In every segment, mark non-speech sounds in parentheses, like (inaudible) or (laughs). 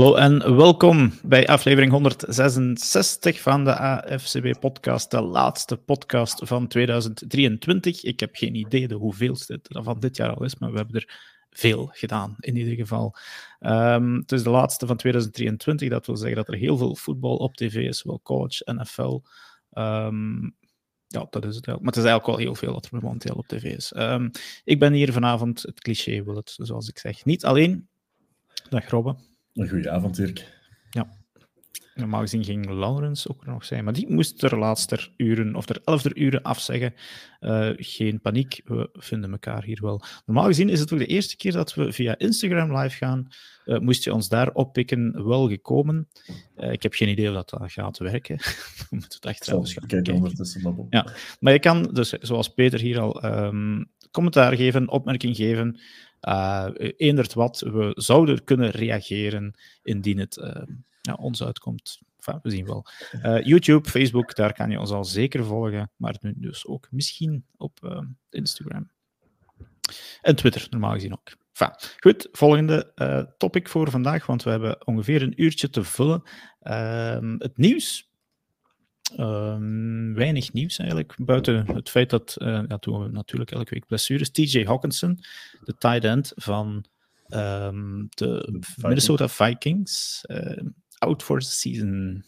Hallo en welkom bij aflevering 166 van de AFCB-podcast, de laatste podcast van 2023. Ik heb geen idee de hoeveelste van dit jaar al is, maar we hebben er veel gedaan, in ieder geval. Um, het is de laatste van 2023, dat wil zeggen dat er heel veel voetbal op tv is, wel college, NFL. Ehm, ja, dat is het Maar het is eigenlijk wel heel veel dat er momenteel op tv is. Um, ik ben hier vanavond, het cliché wil het, zoals ik zeg, niet alleen. Dag Robbe. Een goede avond, Dirk. Ja. Normaal gezien ging Laurens ook nog zijn, maar die moest er laatste uren of er elfde uren afzeggen. Uh, geen paniek, we vinden elkaar hier wel. Normaal gezien is het ook de eerste keer dat we via Instagram live gaan. Uh, moest je ons daar oppikken, wel gekomen. Uh, ik heb geen idee of dat, dat gaat werken. (laughs) we moeten het echt trouwens gaan kijken. ondertussen. Ja, maar je kan dus, zoals Peter hier al, um, commentaar geven, opmerking geven. Uh, eendert wat, we zouden kunnen reageren indien het uh, ja, ons uitkomt. Enfin, we zien wel. Uh, YouTube, Facebook, daar kan je ons al zeker volgen, maar nu dus ook misschien op Instagram. En Twitter, normaal gezien ook. Enfin, goed, volgende topic voor vandaag, want we hebben ongeveer een uurtje te vullen. Ehm, het nieuws Um, weinig nieuws eigenlijk, buiten het feit dat, uh, ja, toen we natuurlijk elke week blessures, TJ Hawkinson, de tight end van um, de Minnesota Vikings, uh, out for the season.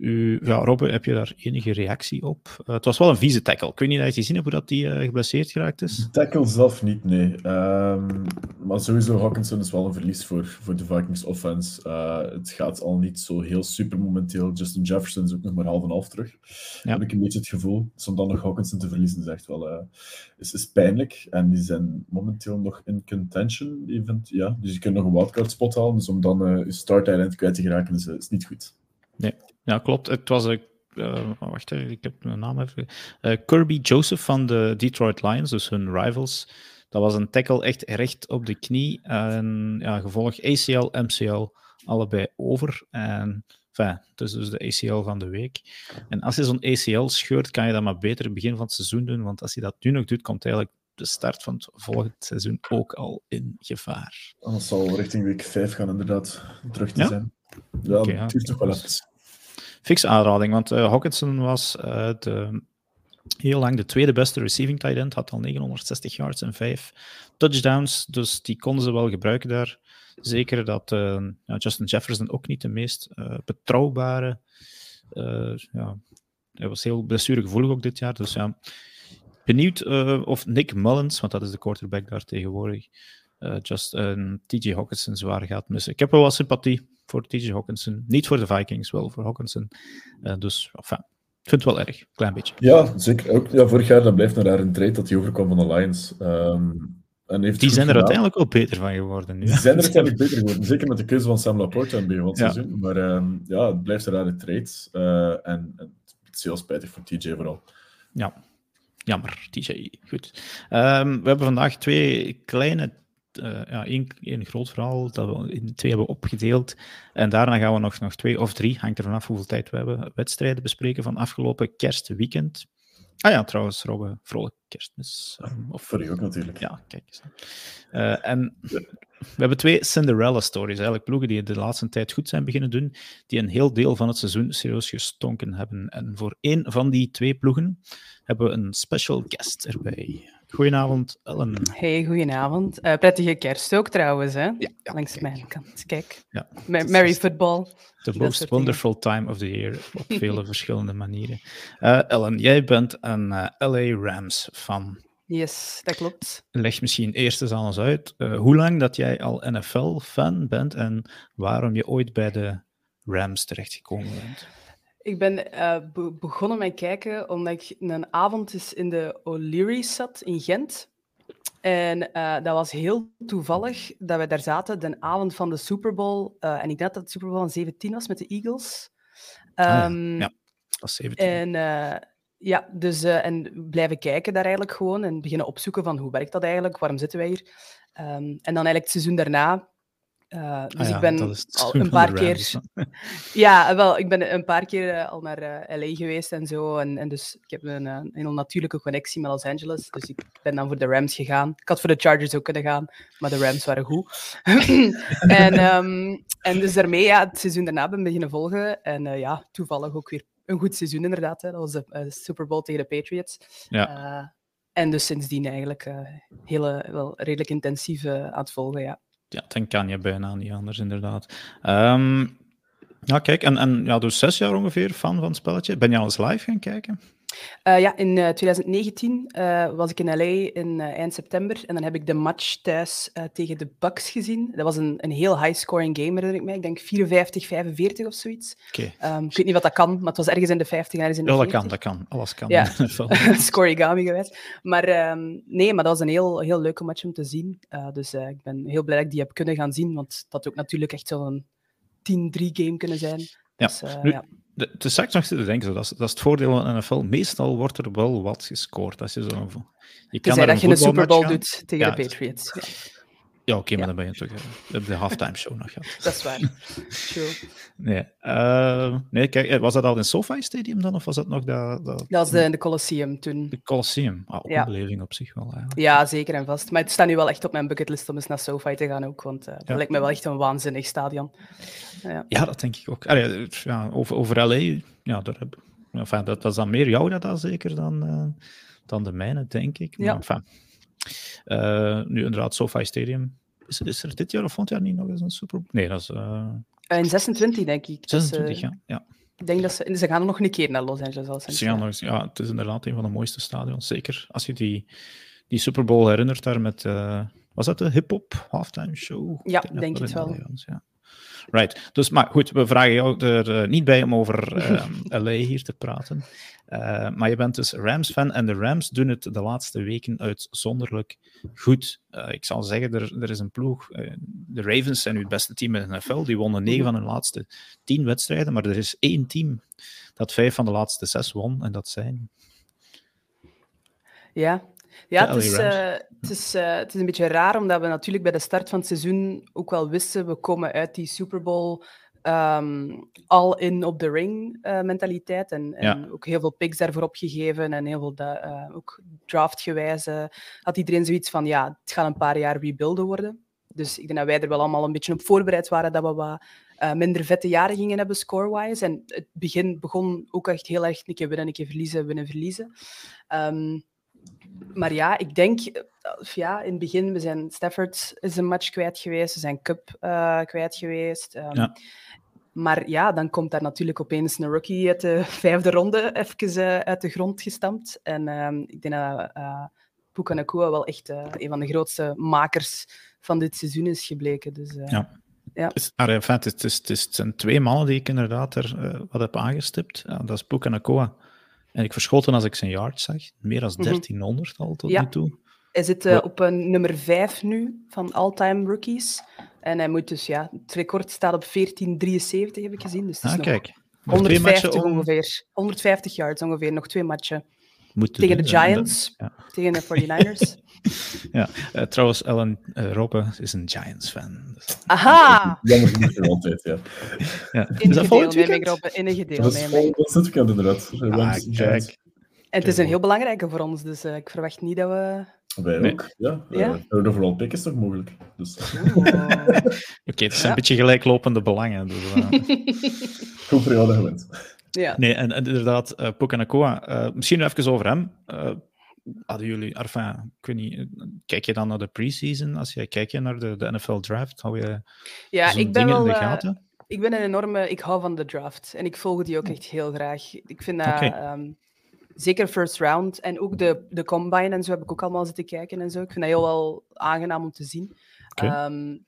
U, ja, Robbe, heb je daar enige reactie op? Uh, het was wel een vieze tackle. Ik weet niet of je gezien hebt hoe dat die uh, geblesseerd geraakt is. De tackle zelf niet, nee. Um, maar sowieso, Hawkinson is wel een verlies voor, voor de Vikings offense. Uh, het gaat al niet zo heel super momenteel. Justin Jefferson is ook nog maar half en half terug. Ja. Heb ik een beetje het gevoel. Dus om dan nog Hawkinson te verliezen is echt wel is, is pijnlijk. En die zijn momenteel nog in contention. Event, ja. Dus je kunt nog een wildcard spot halen. Dus om dan je start island kwijt te geraken is, is niet goed. Nee. Ja, klopt. Het was een. Uh, wacht even, ik heb mijn naam even. Uh, Kirby Joseph van de Detroit Lions, dus hun rivals. Dat was een tackle echt recht op de knie. En ja, gevolg ACL, MCL, allebei over. En enfin, het is dus de ACL van de week. En als je zo'n ACL scheurt, kan je dat maar beter begin van het seizoen doen. Want als je dat nu nog doet, komt eigenlijk de start van het volgende seizoen ook al in gevaar. Dat zal richting week 5 gaan, inderdaad, terug te ja? zijn. Ja, okay, het duurt toch wel even fixe aanrading, want uh, Hawkinson was uh, de, heel lang de tweede beste receiving tight end, had al 960 yards en 5 touchdowns, dus die konden ze wel gebruiken daar. Zeker dat uh, ja, Justin Jefferson ook niet de meest betrouwbare. ja, hij was heel blessuregevoelig ook dit jaar, dus ja. Benieuwd of Nick Mullins, want dat is de quarterback daar tegenwoordig, just TJ Hawkinson zwaar gaat missen. Ik heb wel wat sympathie voor TJ Hawkinson. Niet voor de Vikings, wel voor Hawkinson. Uh, dus, enfin, ik vind het wel erg, klein beetje. Ja, zeker. Ook, ja, vorig jaar dan blijft naar daar een trade dat hij overkwam van de Lions. Um, en heeft die zijn er uiteindelijk wel beter van geworden nu. Die zijn er (laughs) uiteindelijk beter geworden. Zeker met de keuze van Sam Laporte aan het begin van het ja. seizoen. Maar um, ja, het blijft een rare trade. Uh, en, en, het is heel spijtig voor TJ vooral. Ja, jammer, TJ. Goed. Um, we hebben vandaag twee kleine uh, ja, één, één groot verhaal dat we in twee hebben opgedeeld. En daarna gaan we nog, nog twee of drie, hangt er vanaf hoeveel tijd we hebben, wedstrijden bespreken van afgelopen kerstweekend. Ah ja, trouwens, Robbe, vrolijk kerstmis. Um, of, Voor je ook natuurlijk. Ja, kijk eens. Uh, en we hebben twee Cinderella-stories, eigenlijk ploegen die de laatste tijd goed zijn beginnen doen, die een heel deel van het seizoen serieus gestonken hebben. En voor één van die twee ploegen hebben we een special guest erbij. Goedenavond, Ellen. Hey, goedenavond. Uh, prettige kerst ook trouwens, hè? Ja, Langs mijn kant. Kijk. Ja. Merry football. The most wonderful time of the year op (laughs) vele verschillende manieren. Uh, Ellen, jij bent een uh, eh, LA Rams fan. Yes, dat klopt. Leg misschien eerst eens aan ons uit hoe lang dat jij al NFL-fan bent en waarom je ooit bij de Rams terechtgekomen bent. Ik ben uh, begonnen met kijken omdat ik een avond eens in de O'Leary zat in Gent. En uh, dat was heel toevallig dat we daar zaten de avond van de Super Bowl. Uh, en ik denk dat het Super Bowl van 17 was met de Eagles. Um, ah, ja. Ehm, ja, dat was 17. En ja, dus en blijven kijken daar eigenlijk gewoon en beginnen opzoeken van hoe werkt dat eigenlijk, waarom zitten wij hier. Um, en dan eigenlijk het seizoen daarna Uh, dus ah, ja, ik ben al (laughs) een paar keer. (laughs) ja, wel, ik ben een paar keer uh, al naar uh, LA geweest en zo. En, en dus ik heb een, een heel natuurlijke connectie met Los Angeles. Dus ik ben dan voor de Rams gegaan. Ik had voor de Chargers ook kunnen gaan, maar de Rams waren goed. (laughs) en, um, en dus daarmee ja, het seizoen daarna ben beginnen volgen. En ja, toevallig ook weer een goed seizoen inderdaad. Hè. Dat was de Super Bowl tegen de Patriots. Ja. en dus sindsdien eigenlijk hele, wel redelijk intensief aan het volgen, ja. Ja, dan kan je bijna niet anders, inderdaad. Um, ja, kijk, en, en ja, dus zes jaar ongeveer fan van het spelletje. Ben je al eens live gaan kijken? Uh, ja, in uh, 2019 uh, was ik in LA in eh, eind september en dan heb ik de match thuis eh, tegen de Bucks gezien. Dat was een, een heel high-scoring game, herinner ik mij. Ik denk 54, 45 of zoiets. Okay. Um, ik weet niet wat dat kan, maar het was ergens in de 50 en ergens in de Ja, dat kan, dat kan. Alles kan. Ja, (laughs) (laughs) scorigami geweest. Maar um, nee, maar dat was een heel, heel leuke match om te zien. dus ik ben heel blij dat ik die heb kunnen gaan zien, want dat had ook natuurlijk echt zo'n 10-3 game kunnen zijn. Ja. Dus, nu, ja de, de straks nog te denken, dat is, dat is het voordeel van NFL. Meestal wordt er wel wat gescoord. Als je zo, je kan dat je een Super Bowl doet tegen ja, de Patriots. Ja. Ja, oké, okay, maar dan ben je toch uh, op de halftime show nog gehad. Dat is waar. True. Nee, uh, nee, kijk, eh, was dat al in SoFi Stadium dan, of was dat nog dat... Dat, dat was de, de Colosseum toen. De Colosseum, ah, ook ja. een beleving op zich wel eigenlijk. Ja, zeker en vast. Maar het staat nu wel echt op mijn bucketlist om eens naar SoFi te gaan ook, want uh, dat lijkt me wel echt een waanzinnig stadion. Ja, ja dat denk ik ook. Allee, ja, over, over LA, ja, daar heb, enfin, dat, dat is dan meer jouw dat zeker dan, dan de mijne, denk ik. Maar. Enfin, nu inderdaad, SoFi Stadium. Is, is, er dit jaar of volgend jaar niet nog eens een Super Bowl? Nee, dat is... Uh... in 26, denk ik. 26, dus, ja. ja. Ik denk dat ze... Ze gaan nog een keer naar Los Angeles. Als ze gaan nog, ja, het is inderdaad een van de mooiste stadions. Zeker als je die, die Super Bowl herinnert daar met... Uh, was dat de hip-hop halftime show? Ja, denk, denk het wel. ja. Right. Dus, maar goed, we vragen jou er uh, niet bij om over (laughs) LA hier te praten. Uh, maar je bent dus Rams-fan en de Rams doen het de laatste weken uitzonderlijk goed. ik zal zeggen, er, er is een ploeg. de Ravens zijn nu het beste team in de NFL. Die wonnen negen van hun laatste tien wedstrijden. Maar er is één team dat vijf van de laatste zes won. En dat zijn. Ja, ja, het is, uh, het, is, uh, het is een beetje raar, omdat we natuurlijk bij de start van het seizoen ook wel wisten, we komen uit die Super Bowl um, al in op de ring uh, mentaliteit. En, en ook heel veel picks daarvoor opgegeven en heel veel ook draftgewijs had iedereen zoiets van, ja, het gaat een paar jaar rebuilden worden. Dus ik denk dat wij er wel allemaal een beetje op voorbereid waren dat we wat minder vette jaren gingen hebben score-wise. En het begin begon ook echt heel erg een keer winnen, een keer verliezen, winnen, verliezen. Um, maar ja, ik denk, eh, ja, in het begin, we zijn Stafford is een match kwijt geweest, we zijn Cup uh, kwijt geweest. Um, ja. Maar ja, dan komt daar natuurlijk opeens een rookie uit de (laughs) vijfde ronde even uh, uit de grond gestampt. En um, ik denk dat uh, Puka Nakua wel echt uh, een van de grootste makers van dit seizoen is gebleken. Dus, ja. Ja. Het, is, het, is, het zijn twee mannen die ik inderdaad er wat heb aangestipt. dat is Puka Nakua en ik verschoten als ik zijn yard zag. Meer dan 1300 al tot nu toe. Hij zit uh, op een nummer 5 nu van all-time rookies. En hij moet dus, ja, het record staat op 1473, heb ik gezien. Dus het is ah, kijk. 150 ongeveer. 150 yards ongeveer, nog twee matchen. Tegen de Giants, ja. tegen de 49ers. (laughs) ja, uh, trouwens, Ellen uh, Robbe is een Giants-fan. Dus. Aha! Jammer genoeg nog altijd, ja. ja. In is dat volgend weekend? Robbe, in een gedeel. Dat is volgend weekend inderdaad. Ah, kijk. En het is een heel belangrijke voor ons, dus uh, ik verwacht niet dat we... Wij nee. ook, ja. ja? Uh, overal pick is toch mogelijk. Dus. Oh. (laughs) Oké, okay, het is een beetje gelijklopende belangen. Dus, uh... (laughs) Goed voor jou dat gewend. Ja. Nee, en, en inderdaad, uh, Pokanakoa. Uh, misschien even over hem. Uh, hadden jullie, enfin, ik weet niet, kijk je dan naar de preseason? Als je kijk je naar de, de NFL draft, hou je ja, ik ben wel, in de gaten? Ik ben een enorme, ik hou van de draft en ik volg die ook echt heel graag. Ik vind dat, okay. um, zeker first round en ook de, de combine en zo heb ik ook allemaal zitten kijken en zo. Ik vind dat heel wel aangenaam om te zien. Okay. Um,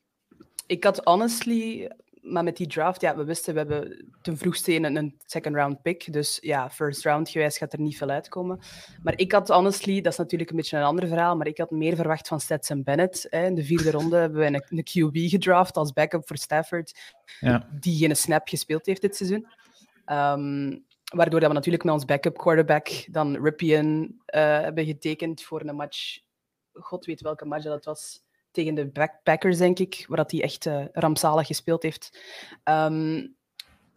ik had honestly maar met die draft, ja, we wisten, we hebben ten vroegste een, een second round pick. Dus ja, first round gewijs gaat er niet veel uitkomen. Maar ik had honestly, dat is natuurlijk een beetje een ander verhaal, maar ik had meer verwacht van Stetson Bennett. Hè. In de vierde ronde hebben we een, een QB gedraft als backup voor Stafford, ja. die geen snap gespeeld heeft dit seizoen. Um, waardoor dat we natuurlijk met ons backup quarterback dan Ripien uh, hebben getekend voor een match. God weet welke match dat was tegen de Packers, denk ik, waar hij echt uh, rampzalig gespeeld heeft. Ehm,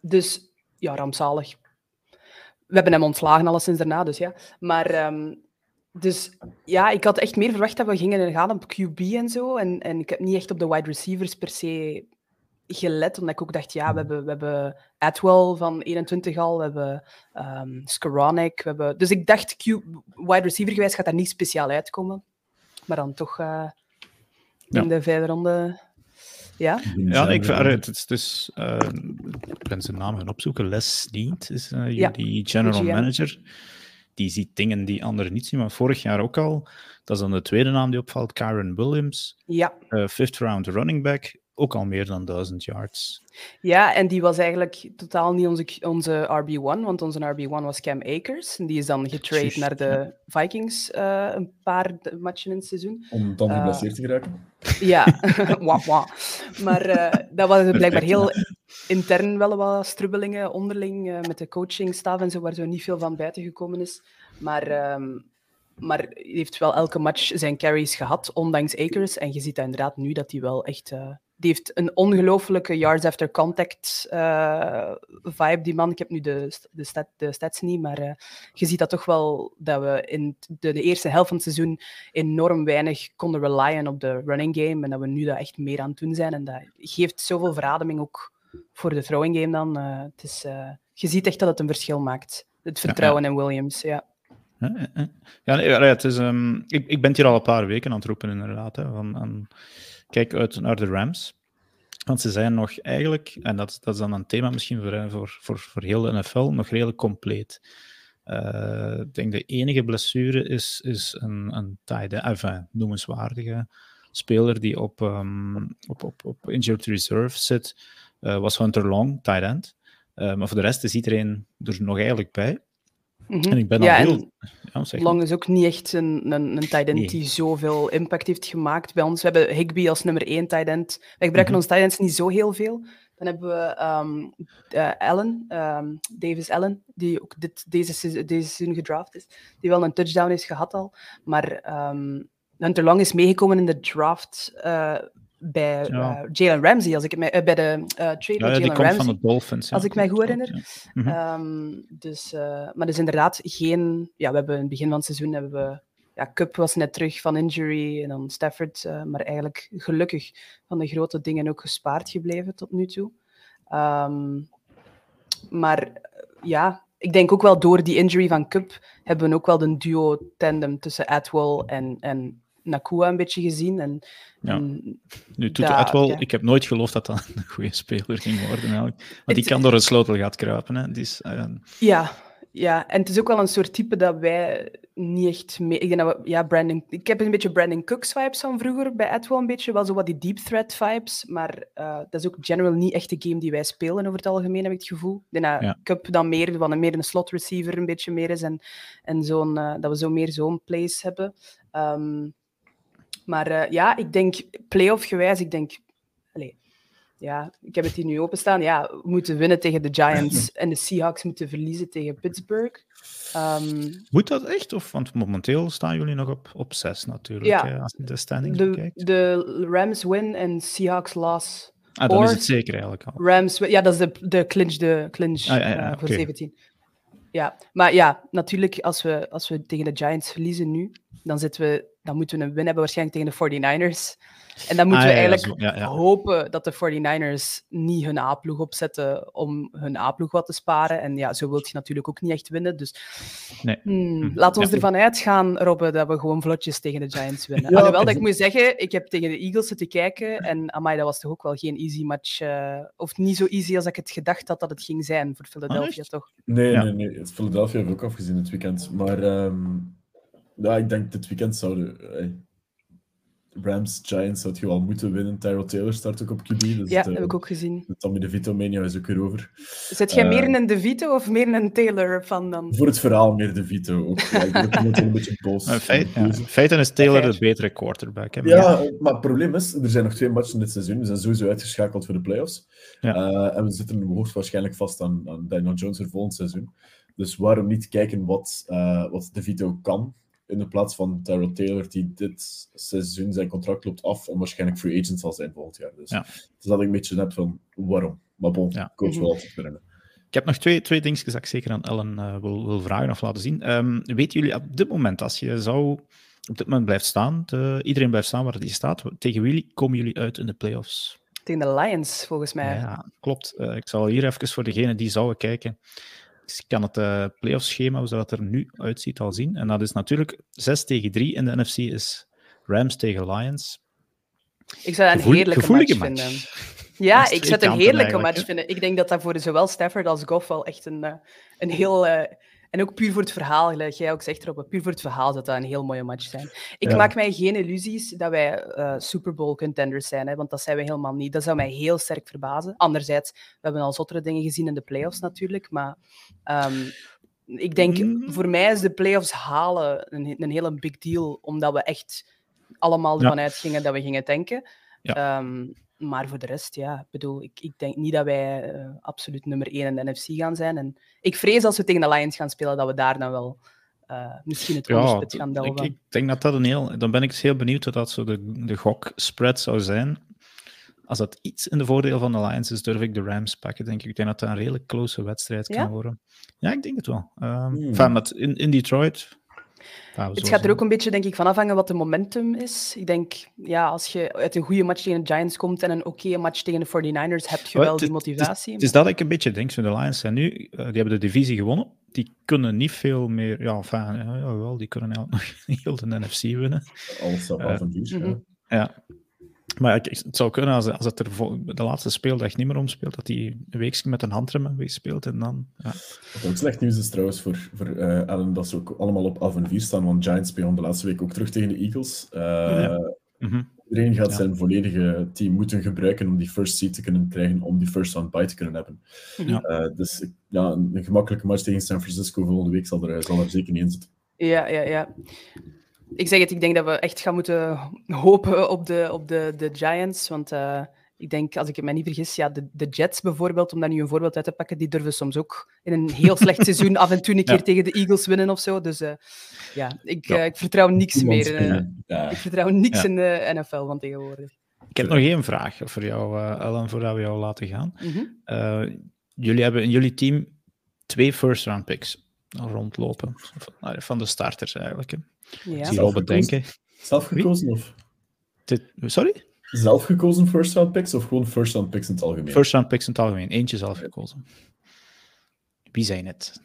dus ja, rampzalig. We hebben hem ontslagen alleszins daarna, dus ja. Maar ehm, dus ja, ik had echt meer verwacht dat we gingen gaan op QB en zo. En, en ik heb niet echt op de wide receivers per se gelet, omdat ik ook dacht, ja, we hebben, we hebben Atwell van 21 al, we hebben um, Skoronek, we hebben... Dus ik dacht, Q, wide receiver gewijs gaat daar niet speciaal uitkomen. Maar dan toch uh, in de vijfde ronde... Ja, ja ik vind het, is, uh, ik ben zijn naam gaan opzoeken. Les Sneed is uh, ja. die general manager. Die ziet dingen die anderen niet zien, maar vorig jaar ook al. Dat is dan de tweede naam die opvalt, Karen Williams. Ja. Uh, fifth round running back ook al meer dan 1000 yards. Ja, en die was eigenlijk totaal niet onze, onze RB1, want onze RB1 was Cam Akers. En die is dan getrade naar de Vikings uh, een paar matchen in het seizoen. Om dan geblesseerd uh, te geraken? Ja, (laughs) wah, wah. maar uh, dat was blijkbaar heel intern wel wat strubbelingen onderling met de coachingstaf en zo, waar zo niet veel van buiten gekomen is. Maar... Um, maar hij heeft wel elke match zijn carries gehad, ondanks Akers. En je ziet inderdaad nu dat hij wel echt uh, die heeft een ongelofelijke yards after contact uh, vibe, die man. Ik heb nu de, de, stat, de stats niet, maar uh, je ziet dat toch wel dat we in de, de, eerste helft van het seizoen enorm weinig konden relyen op de running game en dat we nu dat echt meer aan het doen zijn. En dat geeft zoveel verademing ook voor de throwing game dan. Uh, het is, je ziet echt dat het een verschil maakt. Het vertrouwen ja, ja. in Williams, ja. Ja, nee, het is, um, ik, ik ben hier al een paar weken aan het roepen, inderdaad. Hè, van, aan, kijk uit naar de Rams. Want ze zijn nog eigenlijk, en dat, dat is dan een thema misschien voor, voor, voor, voor heel de NFL, nog redelijk compleet. Uh, ik denk de enige blessure is, is een, een tight enfin, noemenswaardige speler die op, um, op, op, op injured reserve zit, uh, was Hunter Long, tight end. Maar voor de rest is iedereen er nog eigenlijk bij. Mm -hmm. En ik ben ja, al heel... Ja, is ook niet echt een, een, een tight end nee. die zoveel impact heeft gemaakt bij ons. We hebben Higby als nummer één tight end. Wij gebruiken mm -hmm. onze tight ends niet zo heel veel. Dan hebben we um, uh, Allen, um, Davis Allen, die ook dit, deze, deze seizoen gedraft is. Die wel een touchdown heeft gehad al. Maar um, Hunter Long is meegekomen in de draft uh, bij ja. uh, Jalen Ramsey, als ik mij, uh, bij de uh, trade ja, Jalen Ramsey. van de Dolphins. Als ik mij goed herinner. -hmm. um, dus, maar dus inderdaad geen... Ja, we hebben in het begin van het seizoen hebben we... Ja, Cup was net terug van injury en dan Stafford, maar eigenlijk gelukkig van de grote dingen ook gespaard gebleven tot nu toe. Um, maar ja, ik denk ook wel door die injury van Cup hebben we ook wel de duo-tandem tussen Atwell en, en Nakua een beetje gezien. En, ja. en nu, Atwell, ja. ik heb nooit geloofd dat dat (laughs) een goede speler ging worden. Eigenlijk. Want het, die kan door een sleutelgat kruipen. Hè. Dus, uh... Ja, ja, en het is ook wel een soort type dat wij niet echt mee... Ik, denk dat we, ja, Brandon, ik heb een beetje Brandon Cooks vibes van vroeger bij Atwell een beetje. Wel zo wat die deep threat vibes, maar uh, dat is ook general niet echt de game die wij spelen over het algemeen, heb ik het gevoel. Ik denk dat ja. Cup dan meer, wat meer een slot receiver een beetje meer is en, en zo'n, uh, dat we zo meer zo'n plays hebben. Um, maar uh, ja, ik denk playoff gewijs, ik denk... Allez, ja, ik heb het hier nu openstaan. Ja, we moeten winnen tegen de Giants (laughs) en de Seahawks moeten verliezen tegen Pittsburgh. Um, Moet dat echt? Of, want momenteel staan jullie nog op, op zes natuurlijk, ja, hè, als je de standings de, bekijkt. De Rams win en Seahawks loss. Ah, dan is het zeker eigenlijk al. Rams, ja, dat is de, de clinch, de clinch ah, ja, ja, uh, voor okay. 17. Ja, maar ja, natuurlijk, als we, als we tegen de Giants verliezen nu, dan, zitten we, dan moeten we een win hebben waarschijnlijk tegen de 49ers. En dan moeten ah, we ja, eigenlijk ja, ja. hopen dat de 49ers niet hun A-ploeg opzetten om hun A-ploeg wat te sparen. En ja, zo wil je natuurlijk ook niet echt winnen. Dus nee. hmm, hm. laten we ervan uitgaan, Robbe, dat we gewoon vlotjes tegen de Giants winnen. (laughs) Ja, Alhoewel dat ik moet zeggen, ik heb tegen de Eagles zitten kijken en amai, dat was toch ook wel geen easy match. Uh, of niet zo easy als ik het gedacht had dat het ging zijn voor Philadelphia, ah, toch? Nee, nee, nee. Philadelphia heeft ook afgezien het weekend. Maar um, ja, ik denk dit weekend zouden... Hey Rams, Giants had je wel moeten winnen. Tyrell Taylor start ook op QB. Dus ja, het, heb ik ook gezien. De Tommy DeVito mania is ook weer over. Zit jij uh, meer een DeVito of meer een Taylor van dan? Voor het verhaal meer DeVito. Ook. Ja, ik ben een beetje boos. In (laughs) feit, ja. feiten is Taylor de betere quarterback. Hè? Ja, ja, maar het probleem is, er zijn nog twee matchen dit seizoen. We zijn sowieso uitgeschakeld voor de playoffs. Ja. Uh, en we zitten hoogstwaarschijnlijk vast aan, aan Daniel Jones voor volgend seizoen. Dus waarom niet kijken wat, uh, wat DeVito kan in de plaats van Terrell Taylor, die dit seizoen zijn contract loopt af en waarschijnlijk free agent zal zijn volgend jaar. Dus, dus dat ik een beetje heb van waarom. Maar bon, ja. coach wel altijd winnen. Ik heb nog twee, twee dingetjes dat ik zeker aan Ellen uh, wil, wil vragen of laten zien. Um, weten jullie op dit moment, als je zou op dit moment blijft staan, de, iedereen blijft staan waar hij staat, tegen wie komen jullie uit in de playoffs? Tegen de Lions, volgens mij. Ja, klopt. Uh, ik zal hier even voor degenen die zouden kijken. Ik kan het uh, playoff schema, hoe dat er nu uitziet, al zien. En dat is natuurlijk 6 tegen 3 in de NFC is Rams tegen Lions. Ik zou dat een heerlijke match, match, vinden. Ja, ik zou het een heerlijke match vinden. Ik denk dat dat voor zowel Stafford als Goff wel echt een, uh, een heel... En ook puur voor het verhaal, gelijk jij ook zegt erop, puur voor het verhaal dat dat een heel mooie match zijn. Ik ja. maak mij geen illusies dat wij uh, Super Bowl contenders zijn, hè, want dat zijn we helemaal niet. Dat zou mij heel sterk verbazen. Anderzijds, we hebben al zottere dingen gezien in de playoffs natuurlijk, maar um, ik denk, mm. voor mij is de playoffs halen een, een hele big deal, omdat we echt allemaal ervan ja. uitgingen dat we gingen tanken. Ja. Um, maar voor de rest, ja, ik bedoel, ik, ik denk niet dat wij uh, absoluut nummer 1 in de NFC gaan zijn. En ik vrees als we tegen de Lions gaan spelen, dat we daar dan wel uh, misschien het ja, gaan delven. Ik, ik, denk dat dat een heel... Dan ben ik dus heel benieuwd wat dat zo de, de gok-spread zou zijn. Als dat iets in de voordeel van de Lions is, durf ik de Rams pakken, denk ik. Ik denk dat dat een redelijk close wedstrijd kan worden. Ja, ik denk het wel. Um, hmm. in, in Detroit het gaat er ook een beetje denk ik, van afhangen wat de momentum is. Ik denk, ja, als je uit een goede match tegen de Giants komt en een oké match tegen de 49ers, heb je wel die motivatie. Het is, dat ik een beetje denk. Zo de Lions zijn nu, uh, die hebben de divisie gewonnen. Die kunnen niet veel meer, ja, enfin, ja, wel, die kunnen eigenlijk nog (laughs) heel de NFC winnen. Alles op uh, af Ja, maar het zou kunnen als, als het er de laatste speeldag niet meer omspeelt, dat hij een weekje met een handrem heeft speelt en dan... Ja. Wat ook slecht nieuws is trouwens voor, voor uh, Allen, dat ze ook allemaal op af en 4 staan, want Giants spelen de laatste week ook terug tegen de Eagles. Uh, ja. mm Iedereen gaat ja. zijn volledige team moeten gebruiken om die first seed te kunnen krijgen, om die first round bye te kunnen hebben. Ja. Uh, dus ja, een, gemakkelijke match tegen San Francisco volgende week zal er, zal er zeker niet in zitten. Ja, ja, ja ik zeg het, ik denk dat we echt gaan moeten hopen op de, op de, de Giants. Want uh, ik denk, als ik me niet vergis, ja, de, de Jets bijvoorbeeld, om daar nu een voorbeeld uit te pakken, die durven soms ook in een heel slecht (laughs) seizoen af en toe een keer ja. tegen de Eagles winnen of zo. Dus uh, ja, ik, ja. Uh, ik vertrouw niks meer. Ja. Ik vertrouw niks in de NFL van tegenwoordig. Ik heb nog één vraag voor jou, Ellen, voordat we jou laten gaan. Mm -hmm. jullie hebben in jullie team twee first-round picks rondlopen, van de starters eigenlijk. Hè. Ja. Zie. Zelf gekozen of? Sorry? Zelf gekozen first round picks of gewoon first round picks in het algemeen? First round picks in het algemeen. Eentje zelf gekozen. Wie zijn het?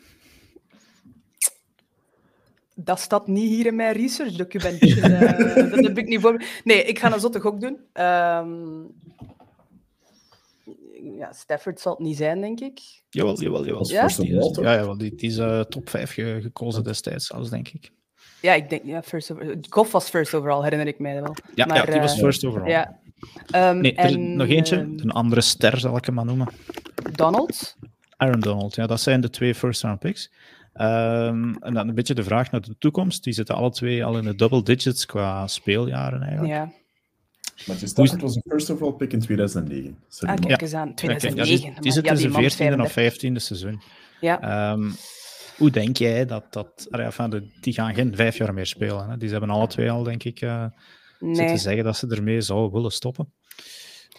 Dat staat niet hier in mijn research documentje. uh, (laughs) dat heb ik niet voor Nee, ik ga een zotte gok doen. Um, ja, Stafford zal het niet zijn, denk ik. Jawel, jawel, jawel. Ja? Die is, ja, jawel, die, die is uh, top 5 ge gekozen destijds, zelfs, denk ik. Ja, ik denk, ja, first over, Goff was first overall, herinner ik mij wel. Ja, maar, ja die was uh, first overall. Ja. Um, nee, en, nog eentje, uh, een andere ster zal ik hem maar noemen. Donald? Aaron Donald, ja, dat zijn de twee first round picks. Um, en dan een beetje de vraag naar de toekomst. Die zitten alle twee al in de double digits qua speeljaren eigenlijk. Ja. Maar Stafford was een first overall pick in 2009. Sorry, ah, kijk eens aan, 2009. Ja, die, die zit tussen ja, 14e of 15e seizoen. Ja. Um, hoe denk jij dat dat... Enfin, die gaan geen vijf jaar meer spelen. Hè? Die hebben alle twee al, denk ik, uh, nee. zitten zeggen dat ze ermee zouden willen stoppen.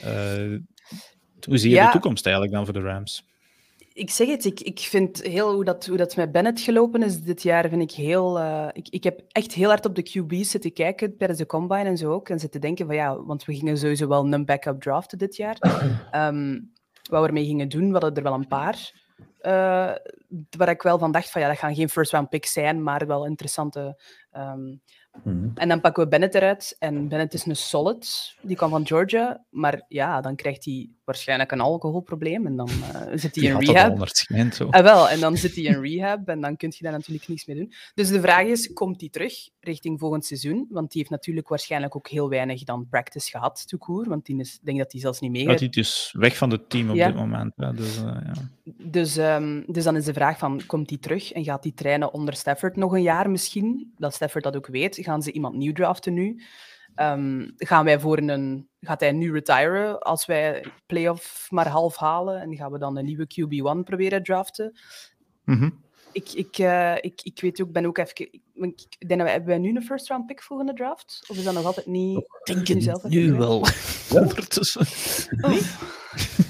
Uh, hoe zie je ja. de toekomst eigenlijk dan voor de Rams? Ik zeg het, ik, ik vind heel hoe dat, hoe dat met Bennett gelopen is dit jaar, vind ik heel... Uh, ik, ik heb echt heel hard op de QB's zitten kijken tijdens de Combine en zo ook. En zitten denken van ja, want we gingen sowieso wel een backup draften dit jaar. Um, (coughs) wat we ermee gingen doen, we hadden er wel een paar. Uh, waar ik wel van dacht van ja, dat gaan geen first round picks zijn, maar wel interessante um, Mm-hmm. En dan pakken we Bennett eruit. En Bennett is een solid. Die kwam van Georgia. Maar ja, dan krijgt hij waarschijnlijk een alcoholprobleem. En dan uh, (laughs) zit hij in rehab. zo. Ah, wel, en dan zit hij in rehab. En dan kun je daar natuurlijk niks mee doen. Dus de vraag is, komt hij terug richting volgend seizoen? Want die heeft natuurlijk waarschijnlijk ook heel weinig dan practice gehad, toekoer. Want die is, denk dat hij zelfs niet mee gaat. hij dus weg van het team op ja. dit moment. Ja, dus, uh, ja. dus, um, dus dan is de vraag van, komt hij terug? En gaat hij trainen onder Stafford nog een jaar misschien? Dat Stafford dat ook weet gaan ze iemand nieuw draften nu? Um, gaan wij voor een, gaat hij nu retiren als wij playoff maar half halen? En gaan we dan een nieuwe QB1 proberen draften? Mm -hmm. Ik, ik, uh, ik, ik weet ook, ben ook even... Ik, ik denk dat we, hebben wij nu een first round pick volgende draft? Of is dat nog altijd niet... Ik denk nu, zelf nu wel. Ja? (laughs) Ondertussen. Oh.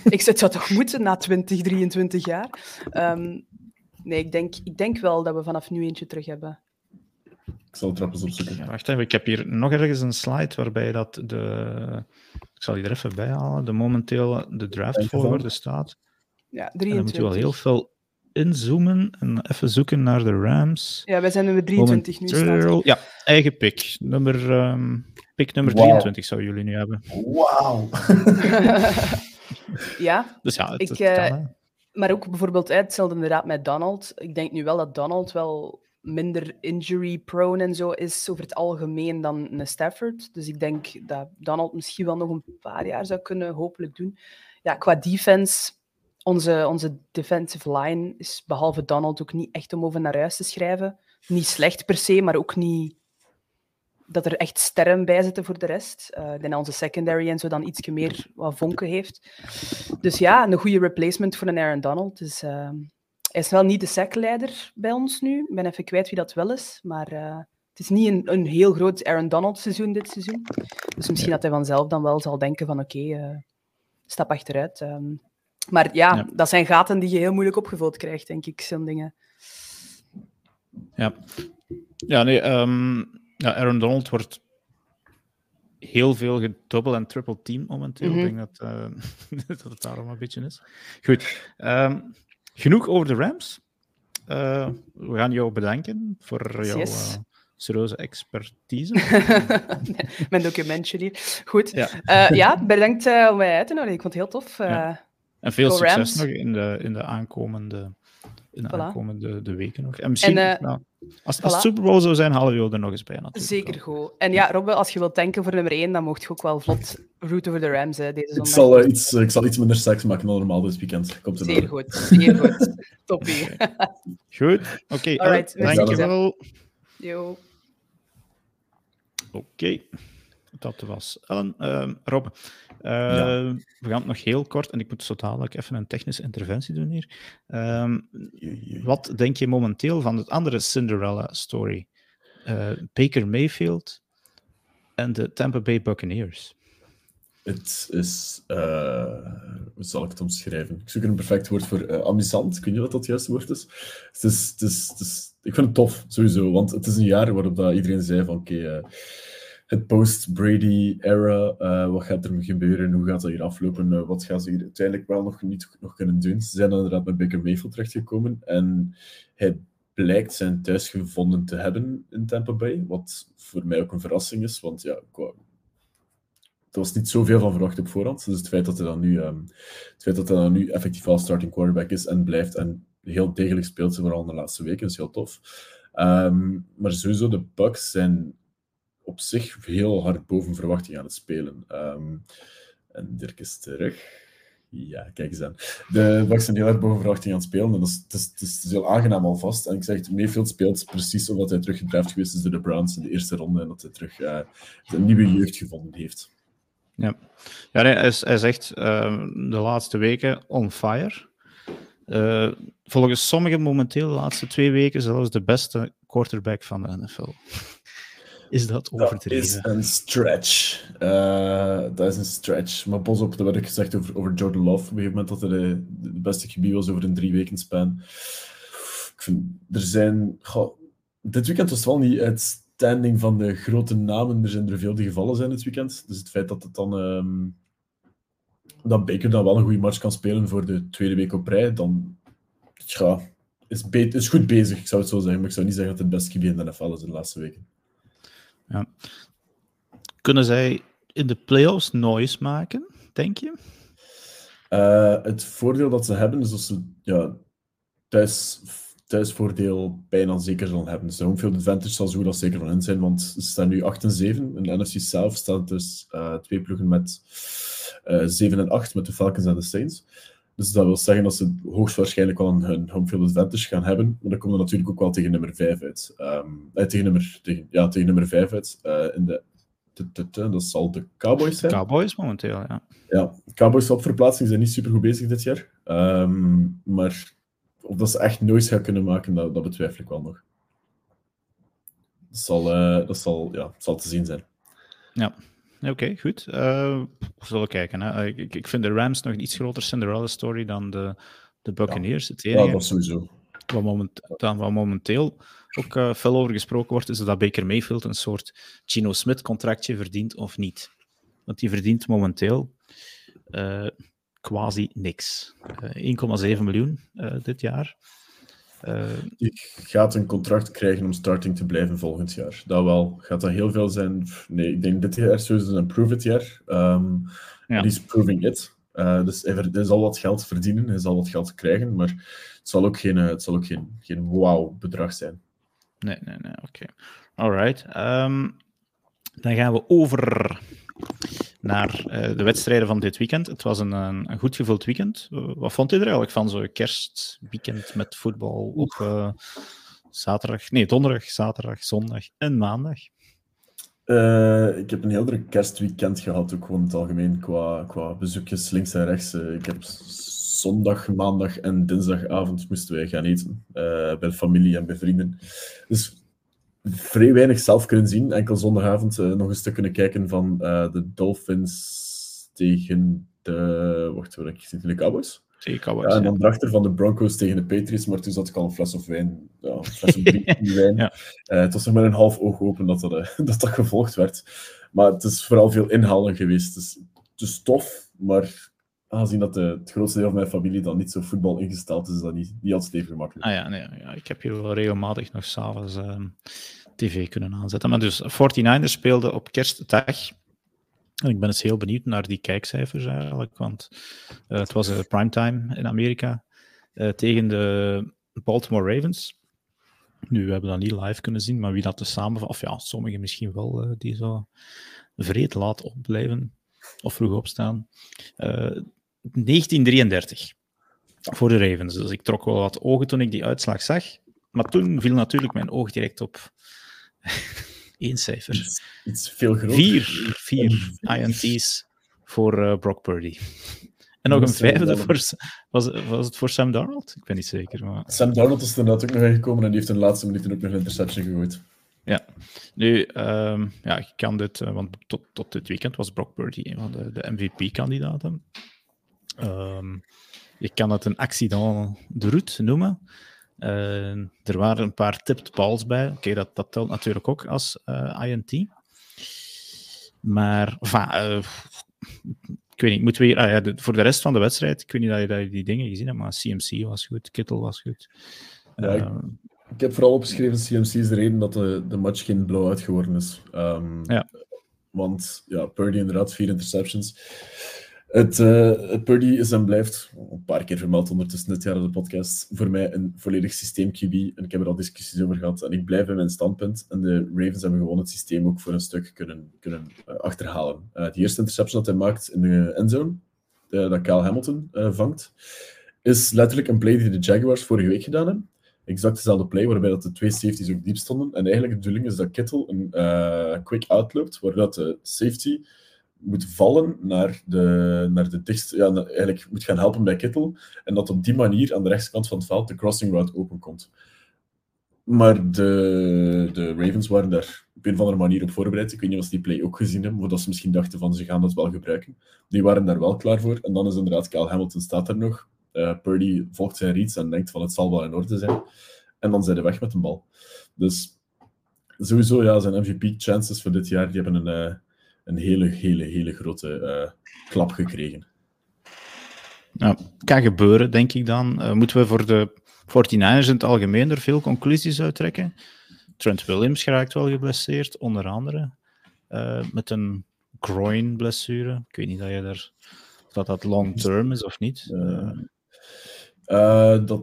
ik zou het toch moeten na 20, 23 jaar. Um, nee, ik denk, ik denk wel dat we vanaf nu eentje terug hebben. Ik zal het trappen opzoeken. Ja, wacht even, ik heb hier nog ergens een slide waarbij dat de... Ik zal die er even bij halen. De momenteel de draft volgorde staat. Ja, 23. dan moet je wel heel veel inzoomen en even zoeken naar de Rams. Ja, wij zijn nummer 23 nu. Staat ja, eigen pick. Nummer, um, pick nummer wow. 23 zouden jullie nu hebben. Wauw! (laughs) ja, (laughs) dus ja het, ik, het kan, uh, Maar ook bijvoorbeeld hetzelfde inderdaad met Donald. Ik denk nu wel dat Donald wel minder injury-prone en zo is over het algemeen dan een Stafford. Dus ik denk dat Donald misschien wel nog een paar jaar zou kunnen hopelijk doen. Ja, qua defense onze, onze defensive line is behalve Donald ook niet echt om over naar huis te schrijven. Niet slecht per se, maar ook niet dat er echt sterren bij zitten voor de rest. Uh, onze secondary en zo dan iets meer wat vonken heeft. Dus ja, een goede replacement voor een Aaron Donald. Dus, uh, hij is wel niet de sackleider bij ons nu. Ik ben even kwijt wie dat wel is. Maar uh, het is niet een, een heel groot Aaron Donald seizoen dit seizoen. Dus misschien dat hij vanzelf dan wel zal denken van oké, okay, stap achteruit. Um, maar ja, dat zijn gaten die je heel moeilijk opgevuld krijgt, denk ik, zo'n dingen. Ja, ja nee, um, ja, Aaron Donald wordt heel veel gedouble en triple team momenteel. Mm -hmm. Ik denk dat, uh, (laughs) dat het daarom een beetje is. Goed, um, genoeg over de Rams. Uh, we gaan jou bedanken voor jouw yes. uh, serieuze expertise. (laughs) Mijn documentje hier. Goed. Ja, uh, ja bedankt om mij uit te nodigen. Ik vond het heel tof. Ja. En veel succes Rams. nog in de, in de aankomende, in de voilà. aankomende de weken nog. En misschien, en, uh, nou, als, voilà. als het Super Bowl zou zijn, halen we er nog eens bij. Natuurlijk. Zeker goed. En ja, Robbe, als je wilt tanken voor nummer 1, dan mocht je ook wel vlot route voor de Rams hè, deze zondag. Ik zal, uh, iets, ik zal iets minder seks maken dan normaal dit weekend. Komt zeer goed, zeer goed. (laughs) Toppie. goed, oké. Okay. Dankjewel. Jo. Oké. Okay. Dat was Ellen. Uh, Rob, uh, ja. we gaan het nog heel kort, en ik moet zo dadelijk even een technische interventie doen hier. Um, wat denk je momenteel van het andere Cinderella-story? Uh, Baker Mayfield en de Tampa Bay Buccaneers. Het is, uh, hoe zal ik het omschrijven? Ik zoek er een perfect woord voor. Uh, amusant, ik weet niet wat dat het juiste woord is. Het is, het is, het is. Ik vind het tof, sowieso, want het is een jaar waarop dat iedereen zei van oké, okay, het post-Brady-era. Uh, wat gaat er gebeuren? Hoe gaat dat hier aflopen? Uh, wat gaan ze hier uiteindelijk wel nog niet nog kunnen doen? Ze zijn inderdaad met Baker Mayfield terechtgekomen en hij blijkt zijn thuis gevonden te hebben in Tampa Bay, wat voor mij ook een verrassing is, want ja, er was niet zoveel van verwacht op voorhand. Dus het feit dat hij dan nu, um, het feit dat hij dan nu effectief al starting quarterback is en blijft en heel degelijk speelt, vooral in de laatste weken, is heel tof. Um, maar sowieso, de Bucks zijn op zich heel hard boven verwachting aan het spelen. Um, en Dirk is terug. Ja, kijk eens aan. De Bucks zijn heel erg boven verwachting aan het spelen. En dat is, het, is, is, heel aangenaam alvast. En ik zeg Mayfield speelt precies omdat hij terug gedraft geweest is door de Browns in de eerste ronde. En dat hij terug uh, een nieuwe jeugd gevonden heeft. Ja, ja nee, hij, is, hij zegt uh, de laatste weken on fire. Uh, volgens sommigen momenteel de laatste twee weken zelfs de beste quarterback van de NFL. Is dat overdreven? Dat is een stretch. Uh, dat is een stretch. Maar pas op, dat werd ik gezegd over, over Jordan Love. Op een gegeven moment dat hij de, de beste gebied was over een drie weken span. Ik vind, er zijn... Goh, dit weekend was het wel niet uitstanding van de grote namen. Er zijn er veel die gevallen zijn dit weekend. Dus het feit dat het dan... Um, dat Baker dan wel een goede match kan spelen voor de tweede week op rij, dan... Ja, is, is goed bezig, ik zou het zo zeggen. Maar ik zou niet zeggen dat het beste gebied in de NFL is in de laatste weken. Ja. Kunnen zij in de playoffs noise maken, denk je? Uh, het voordeel dat ze hebben is dat ze ja, thuis, thuisvoordeel bijna zeker zullen hebben. Dus de advantage zal zo dat zeker van in zijn, want ze staan nu 8 en 7. In de NFC South staan dus uh, twee ploegen met uh, 7 en 8, met de Falcons en de Saints. Dus dat wil zeggen dat ze hoogstwaarschijnlijk wel een, hun home field advantage gaan hebben. Maar dan komen we natuurlijk ook wel tegen nummer 5 uit. Um, eh, tegen, nummer, tegen, ja, tegen nummer 5 uit. Uh, in de, dat zal de Cowboys zijn. Cowboys momenteel, ja. Ja, Cowboys op verplaatsing zijn niet super goed bezig dit jaar. Um, maar of dat ze echt nooit gaan kunnen maken, dat, dat betwijfel ik wel nog. Dat zal, uh, dat zal, ja, zal te zien zijn. Ja, oké, goed. Uh, we zullen kijken. Hè. Ik, ik vind de Rams nog een iets groter Cinderella story dan de, de Buccaneers. Ja, het enige, ja dat sowieso. Wat, moment, dan, wat momenteel ook uh, veel over gesproken wordt, is dat Baker Mayfield een soort Gino Smith contractje verdient of niet. Want die verdient momenteel uh, quasi niks. Uh, 1,7 miljoen dit jaar. Ik gaat een contract krijgen om starting te blijven volgend jaar. Dat wel. Gaat dat heel veel zijn? Nee, ik denk dit jaar sowieso een prove-it jaar. Um, ja. He's proving it. Uh, dus hij, hij, zal wat geld verdienen, hij zal wat geld krijgen, maar het zal ook geen, het zal ook geen, geen wow-bedrag zijn. Nee, nee, nee, oké. Okay. Alright. Um, dan gaan we over naar uh, de wedstrijden van dit weekend. Het was een, een, goed gevuld weekend. Uh, wat vond u er eigenlijk van zo'n kerstweekend met voetbal op uh, zaterdag, nee, donderdag, zaterdag, zondag en maandag? ik heb een heel druk kerstweekend gehad, ook gewoon in het algemeen, qua, qua bezoekjes links en rechts. ik heb zondag, maandag en dinsdagavond moesten wij gaan eten. bij familie en bij vrienden. Dus vrij weinig zelf kunnen zien. Enkel zondagavond uh, nog een stuk kunnen kijken van uh, de Dolphins tegen de... Wacht, hoor, ik zit in de Cowboys. Tegen Cowboys, ja, en dan daarachter van de Broncos tegen de Patriots, maar toen zat ik al een fles of wijn. Ja, een fles of wijn. (laughs) ja. uh, het was nog met een half oog open dat dat, (laughs) dat dat gevolgd werd. Maar het is vooral veel inhalen geweest. Het is, het is tof, maar aangezien dat de, het grootste deel van mijn familie dan niet zo voetbal ingesteld is, is dat niet, niet altijd even gemakkelijk. Ah ja, nee, ja, ik heb hier wel regelmatig nog s'avonds uh, tv kunnen aanzetten. Maar dus 49ers speelden op kerstdag. En ik ben eens heel benieuwd naar die kijkcijfers eigenlijk, want uh, het was uh, primetime in Amerika uh, tegen de Baltimore Ravens. Nu, we hebben dat niet live kunnen zien, maar wie dat te samen... Of ja, sommigen misschien wel, die zo vreed laat opblijven of vroeg opstaan. 1933 voor de Ravens. Dus ik trok wel wat ogen toen ik die uitslag zag. Maar toen viel natuurlijk mijn oog direct op (laughs) één cijfer. Iets, iets veel groter. Vier, vier INT's voor uh, Brock Purdy. En nog een vijfde voor... Was, was het voor Sam Darnold? Ik ben niet zeker. Maar... Sam Darnold is er natuurlijk ook nog gekomen en die heeft in de laatste minuten ook nog een interception gegooid. Ja, nu, um, ja, ik kan dit, uh, want tot, tot dit weekend was Brock Purdy een van de, de MVP-kandidaten. Um, je kan het een accident de route noemen. Uh, er waren een paar tipped balls bij. Oké, okay, dat, dat telt natuurlijk ook als uh, INT. Maar, enfin, uh, ik weet niet, moeten we hier, ah, ja, de, voor de rest van de wedstrijd, ik weet niet dat je, dat je die dingen gezien hebt, maar CMC was goed, Kittle was goed. Ja, ik, ik, heb vooral opgeschreven, CMC is de reden dat de, de match geen blowout geworden is. Um, ja. Want ja, Purdy inderdaad, vier interceptions. Het, uh, Purdy is en blijft, een paar keer vermeld ondertussen dit jaar in de podcast, voor mij een volledig systeem QB. En ik heb er al discussies over gehad. En ik blijf bij mijn standpunt. En de Ravens hebben gewoon het systeem ook voor een stuk kunnen, kunnen uh, achterhalen. Uh, die eerste interception dat hij maakt in de endzone, dat Kyle Hamilton vangt, is letterlijk een play die de Jaguars vorige week gedaan hebben. Exact dezelfde play, waarbij dat de twee safeties ook diep stonden. En eigenlijk de bedoeling is dat Kittle een quick out loopt, waar dat de safety moet vallen naar de, naar de ja, eigenlijk moet gaan helpen bij Kittel. En dat op die manier aan de rechterkant van het veld de crossing route openkomt. Maar de, de Ravens waren daar op een of andere manier op voorbereid. Ik weet niet of ze die play ook gezien hebben, of dat ze misschien dachten van ze gaan dat wel gebruiken. Die waren daar wel klaar voor. En dan is inderdaad Kyle Hamilton staat er nog. Uh, Purdy volgt zijn reads en denkt van het zal wel in orde zijn. En dan zijn ze weg met de bal. Dus sowieso, ja, zijn MVP-chances voor dit jaar, die hebben een... Uh, een hele, hele, hele grote uh, klap gekregen. Ja, kan gebeuren, denk ik dan. Uh, moeten we voor de 49ers in het algemeen er veel conclusies uit trekken? Trent Williams geraakt wel geblesseerd, onder andere. Uh, met een groin-blessure. Ik weet niet dat, je daar, dat dat long-term is of niet. dat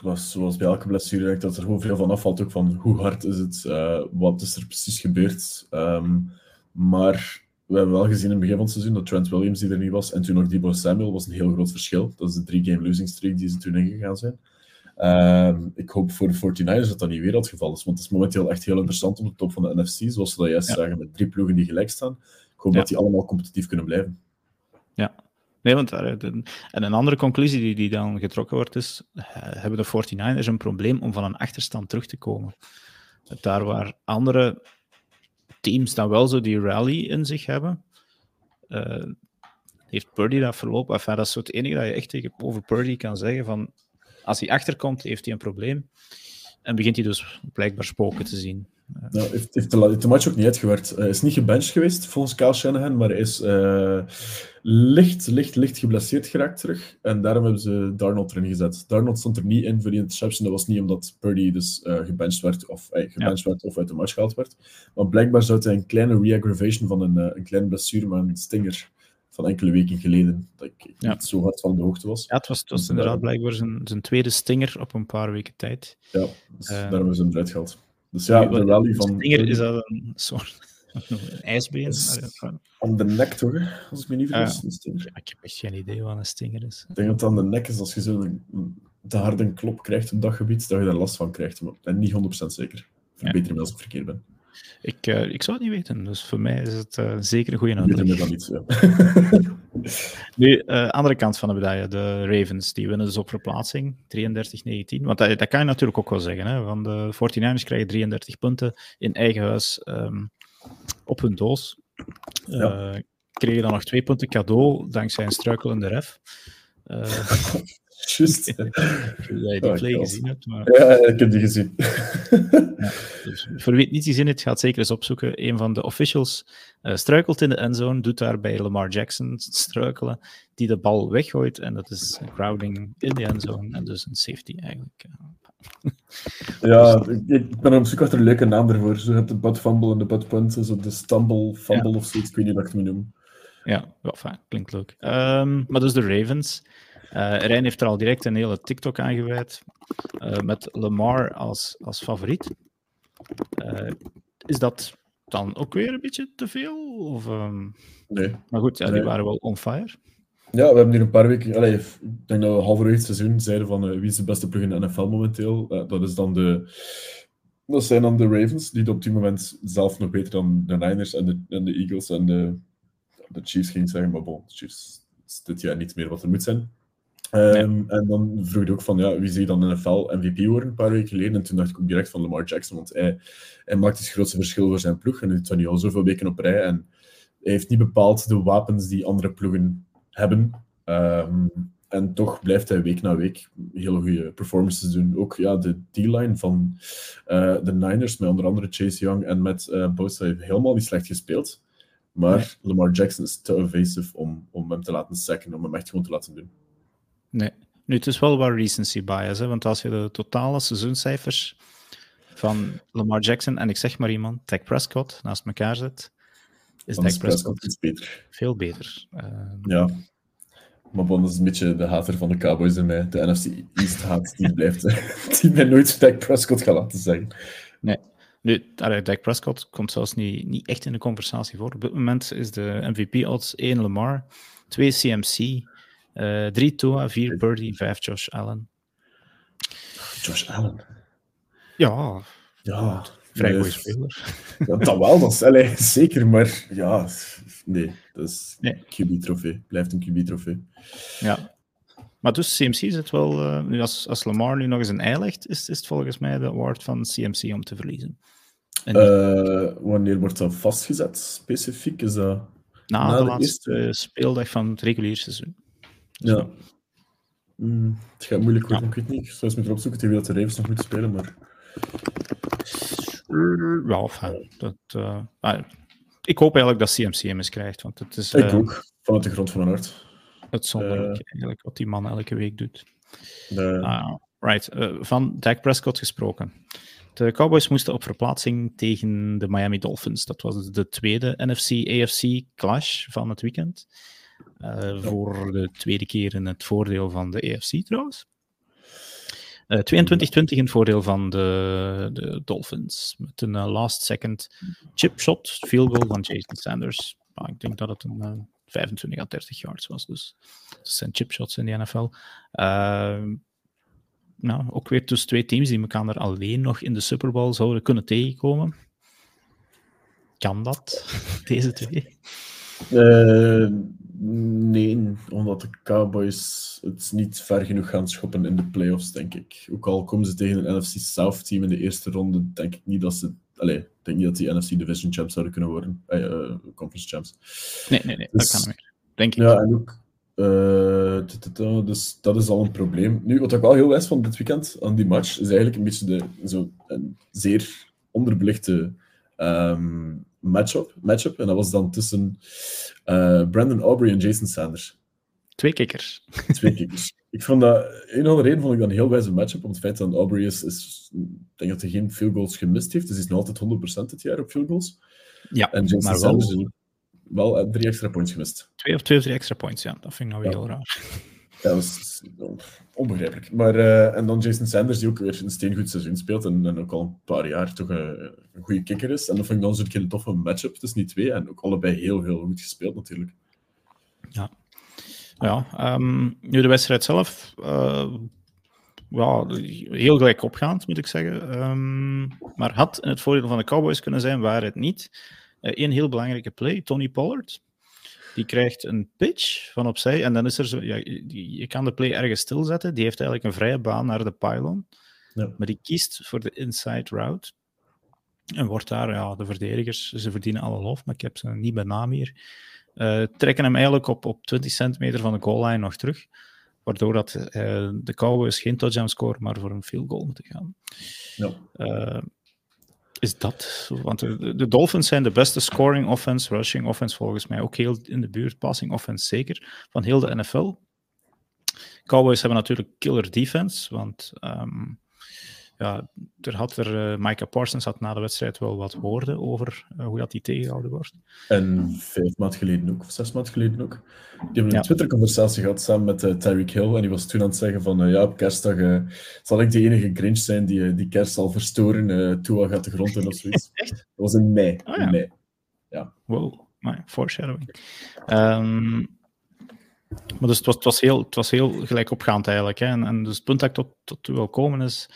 was zoals bij elke blessure, dat er gewoon veel van afvalt. Ook van hoe hard is het, wat is er precies gebeurd. Um, maar we hebben wel gezien in het begin van het seizoen dat Trent Williams die er niet was en toen nog Debo Samuel was een heel groot verschil. Dat is de drie-game losing streak die ze toen ingegaan zijn. Uh, ik hoop voor de 49ers dat dat niet weer het geval is, want het is momenteel echt heel interessant op de top van de NFC, zoals we dat juist ja. zagen met drie ploegen die gelijk staan. Ik hoop ja. dat die allemaal competitief kunnen blijven. Ja, Nee, want en een andere conclusie die, die dan getrokken wordt is, hebben de 49ers een probleem om van een achterstand terug te komen? Daar waar andere teams dan wel zo die rally in zich hebben, uh, heeft Purdy dat verlopen. Enfin, dat is het enige dat je echt tegen, over Purdy kan zeggen. Van, als hij achterkomt, heeft hij een probleem. En begint hij dus blijkbaar spoken te zien. Nou, heeft, heeft, de, de match ook niet uitgewerkt. Hij is niet gebenched geweest, volgens Kyle Shanahan, maar hij is uh, licht, licht, licht geblesseerd geraakt terug. En daarom hebben ze Darnold erin gezet. Darnold stond er niet in voor die interception. Dat was niet omdat Purdy dus uh, gebenched werd of, uh, gebenched werd of uit de match gehaald werd. Maar blijkbaar zou hij een kleine re-aggravation van een, een kleine blessure, maar een stinger van enkele weken geleden, dat ik ja. niet zo hard van de hoogte was. Ja, het was, het was inderdaad blijkbaar zijn, zijn tweede stinger op een paar weken tijd. Ja, dus daarom hebben ze hem eruit gehaald. Dus ja, de rally van... Stinger is dat een soort (laughs) een ijsbeen? Aan de nek toch, als ik me niet vergis. Uh, ik heb echt geen idee wat een stinger is. Ik denk dat het aan de nek is als je zo'n te harde klop krijgt op dat gebied, dat je daar last van krijgt. Maar ik ben niet 100% zeker. Verbeter ja. me als ik verkeerd ben. Ik, uh, ik zou het niet weten, dus voor mij is het uh, zeker een goede uitleg. Dan ja. (laughs) (laughs) nu, uh, andere kant van de medaille, de Ravens, die winnen dus op verplaatsing, 33-19. Want dat, dat, kan je natuurlijk ook wel zeggen, hè, van de 49ers krijgen 33 punten in eigen huis um, op hun doos. Ja. kregen dan nog twee punten cadeau, dankzij een struikelende ref. (laughs) (laughs) Juist. (laughs) je die play gezien hebt. Maar... Ja, ik heb die gezien. ja, dus voor wie het niet gezien heeft, gaat zeker eens opzoeken. Een van de officials uh, struikelt in de endzone, doet daar bij Lamar Jackson struikelen, die de bal weggooit. En dat is crowding in de endzone en dus een safety eigenlijk. Ja, dus- ik ben op zoek achter een leuke naam ervoor. Zo hebt de butt fumble en de butt punt, zo de stumble fumble ja. of zoiets. Ik weet niet wat ik het moet noemen. Ja, wel fijn. Klinkt leuk. Um, maar dus de Ravens. Uh, Rijn heeft er al direct een hele TikTok aan gewijd, uh, met Lamar als, als favoriet. Uh, is dat dan ook weer een beetje te veel? Of, um... Nee. Maar goed, ja, die nee. waren wel on fire. Ja, we hebben hier een paar weken... Allee, ik denk dat we halverwege het seizoen zeiden van wie is de beste plug in de NFL momenteel. dat is dan de... Dat zijn dan de Ravens, die op dit moment zelf nog beter dan de Niners en de, en de Eagles en de, de Chiefs ging zeggen, maar bon, de Chiefs is dit jaar niet meer wat er moet zijn. Um, nee. En dan vroeg ik ook van, ja, wie zie je dan NFL MVP worden een paar weken geleden? En toen dacht ik ook direct van Lamar Jackson, want hij, hij maakt het grootste verschil voor zijn ploeg. En hij doet dat nu al zoveel weken op rij. En hij heeft niet bepaald de wapens die andere ploegen hebben. Um, en toch blijft hij week na week hele goede performances doen. Ook ja, de D-line van uh, de Niners, met onder andere Chase Young en met uh, Bosa, heeft helemaal niet slecht gespeeld. Maar. Lamar Jackson is te evasive om, om hem te laten sacken, om hem echt gewoon te laten doen. Nee. Nu, het is wel wat recency bias, hè? want als je de totale seizoenscijfers van Lamar Jackson en ik zeg maar iemand, Dak Prescott, naast elkaar zet, is Dak Prescott beter. veel beter. Uh, ja. Maar bon, is een beetje de hater van de Cowboys in mij. De NFC East haat, die (laughs) blijft. (laughs) die mij nooit Dak Prescott gaat laten zeggen. Nee. Nu, Dak Prescott komt zelfs niet, niet echt in de conversatie voor. Op dit moment is de MVP-odds 1 Lamar, 2 CMC, drie Tua, vier Birdie, vijf Josh Allen. Josh Allen? Ja. Ja. Vrij goede speler. (laughs) Ja, dat wel, dat is allee, zeker, maar ja, nee, dat is nee. QB-trofee. Blijft een QB-trofee. Ja. Maar dus CMC zit wel, uh, nu als, als Lamar nu nog eens een ei legt, is, is het volgens mij de award van CMC om te verliezen. En uh, wanneer wordt dat vastgezet, specifiek? Is dat na, na de, de, laatste eerste... speeldag van het reguliere seizoen. Ja. Mm, het gaat moeilijk worden, ja. ik weet niet. Ik moeten opzoeken tegen wie dat de Ravens nog moeten spelen, maar... Ja, enfin, dat, uh, ah, ik hoop eigenlijk dat CMC hem eens krijgt, want het is... Uh, ik ook, vanuit de grond van mijn hart. Het zonderlijk, uh, eigenlijk, wat die man elke week doet. De... Ah, right, van Dak Prescott gesproken. De Cowboys moesten op verplaatsing tegen de Miami Dolphins. Dat was de tweede NFC-AFC clash van het weekend. Uh, voor de tweede keer in het voordeel van de EFC trouwens. Uh, 22-20 in het voordeel van de, de Dolphins. Met een uh, last second chip shot, field goal van Jason Sanders. Ah, ik denk dat het een 25 à 30 yards was. Dus dat zijn chip shots in de NFL. nou, ook weer tussen twee teams die elkaar er alleen nog in de Super Bowl zouden kunnen tegenkomen. Kan dat, (laughs) deze twee? Uh, nee, omdat de Cowboys het niet ver genoeg gaan schoppen in de playoffs, denk ik. Ook al komen ze tegen een NFC South team in de eerste ronde, denk ik niet dat ze. Allee, ik denk niet dat die NFC Division champs zouden kunnen worden. Uh, conference champs. Nee, nee, nee, dat dus kan meer. Denk ik. Ja, en ook. Dus dat is al een probleem. Nu, wat ik wel heel wijs van dit weekend aan die match, is eigenlijk een beetje de, zo, een zeer onderbelichte um, matchup, matchup. En dat was dan tussen uh, Brandon Aubrey en Jason Sanders. Twee kikkers. Twee kikkers. (laughs) Ik vond dat, een andere vond ik dat een heel wijze matchup, om het feit dat Aubrey is, is, ik denk dat hij geen field goals gemist heeft, dus hij is nog altijd 100% dit jaar op field goals. Ja, en Jason Sanders is wel eh, drie extra points gemist. Twee of twee of drie extra points, ja. Dat vind ik nou ja. heel raar. Ja, dat is onbegrijpelijk. Maar, uh, en dan Jason Sanders, die ook weer een steengoed seizoen speelt en, ook al een paar jaar toch een, een goede kicker is. En dat vind ik dan zo'n keer een toffe matchup tussen die twee. En ook allebei heel, heel goed gespeeld natuurlijk. Ja. Ja, um, nu de wedstrijd zelf... Uh, heel gelijk opgaand, moet ik zeggen. Um, maar had in het voordeel van de Cowboys kunnen zijn, waar het niet. Eén heel belangrijke play, Tony Pollard die krijgt een pitch van opzij en dan is er zo, ja, je kan de play ergens stilzetten. Die heeft eigenlijk een vrije baan naar de pylon, ja. maar die kiest voor de inside route. En wordt daar, ja, de verdedigers, ze verdienen alle lof, maar ik heb ze niet bij naam hier, uh, trekken hem eigenlijk op, op 20 centimeter van de goal line nog terug. Waardoor dat, uh, de Cowboys geen touchdown score, maar voor een field goal moeten gaan. Ja. Uh, is dat. Want de, de, Dolphins zijn de beste scoring offense, rushing offense volgens mij. Ook heel in de buurt, passing offense zeker, van heel de NFL. Cowboys hebben natuurlijk killer defense, want um, ja, er had er, uh, Micah Parsons had na de wedstrijd wel wat woorden over uh, hoe dat die tegengehouden wordt. En vijf maand geleden ook, of zes maand geleden ook. Die hebben een Twitter-conversatie gehad samen met uh, Tyreek Hill. En die was toen aan het zeggen van, ja, op kerstdag zal ik de enige Grinch zijn die die kerst zal verstoren. Tua gaat de grond in of zoiets. (laughs) Echt? Dat was in mei. Oh, ja. in mei. Ja. Wow, my, foreshadowing. Um, maar dus het was, het was, heel, het was heel gelijk opgaand eigenlijk. Hè. En, en dus het punt dat ik tot, tot wil komen is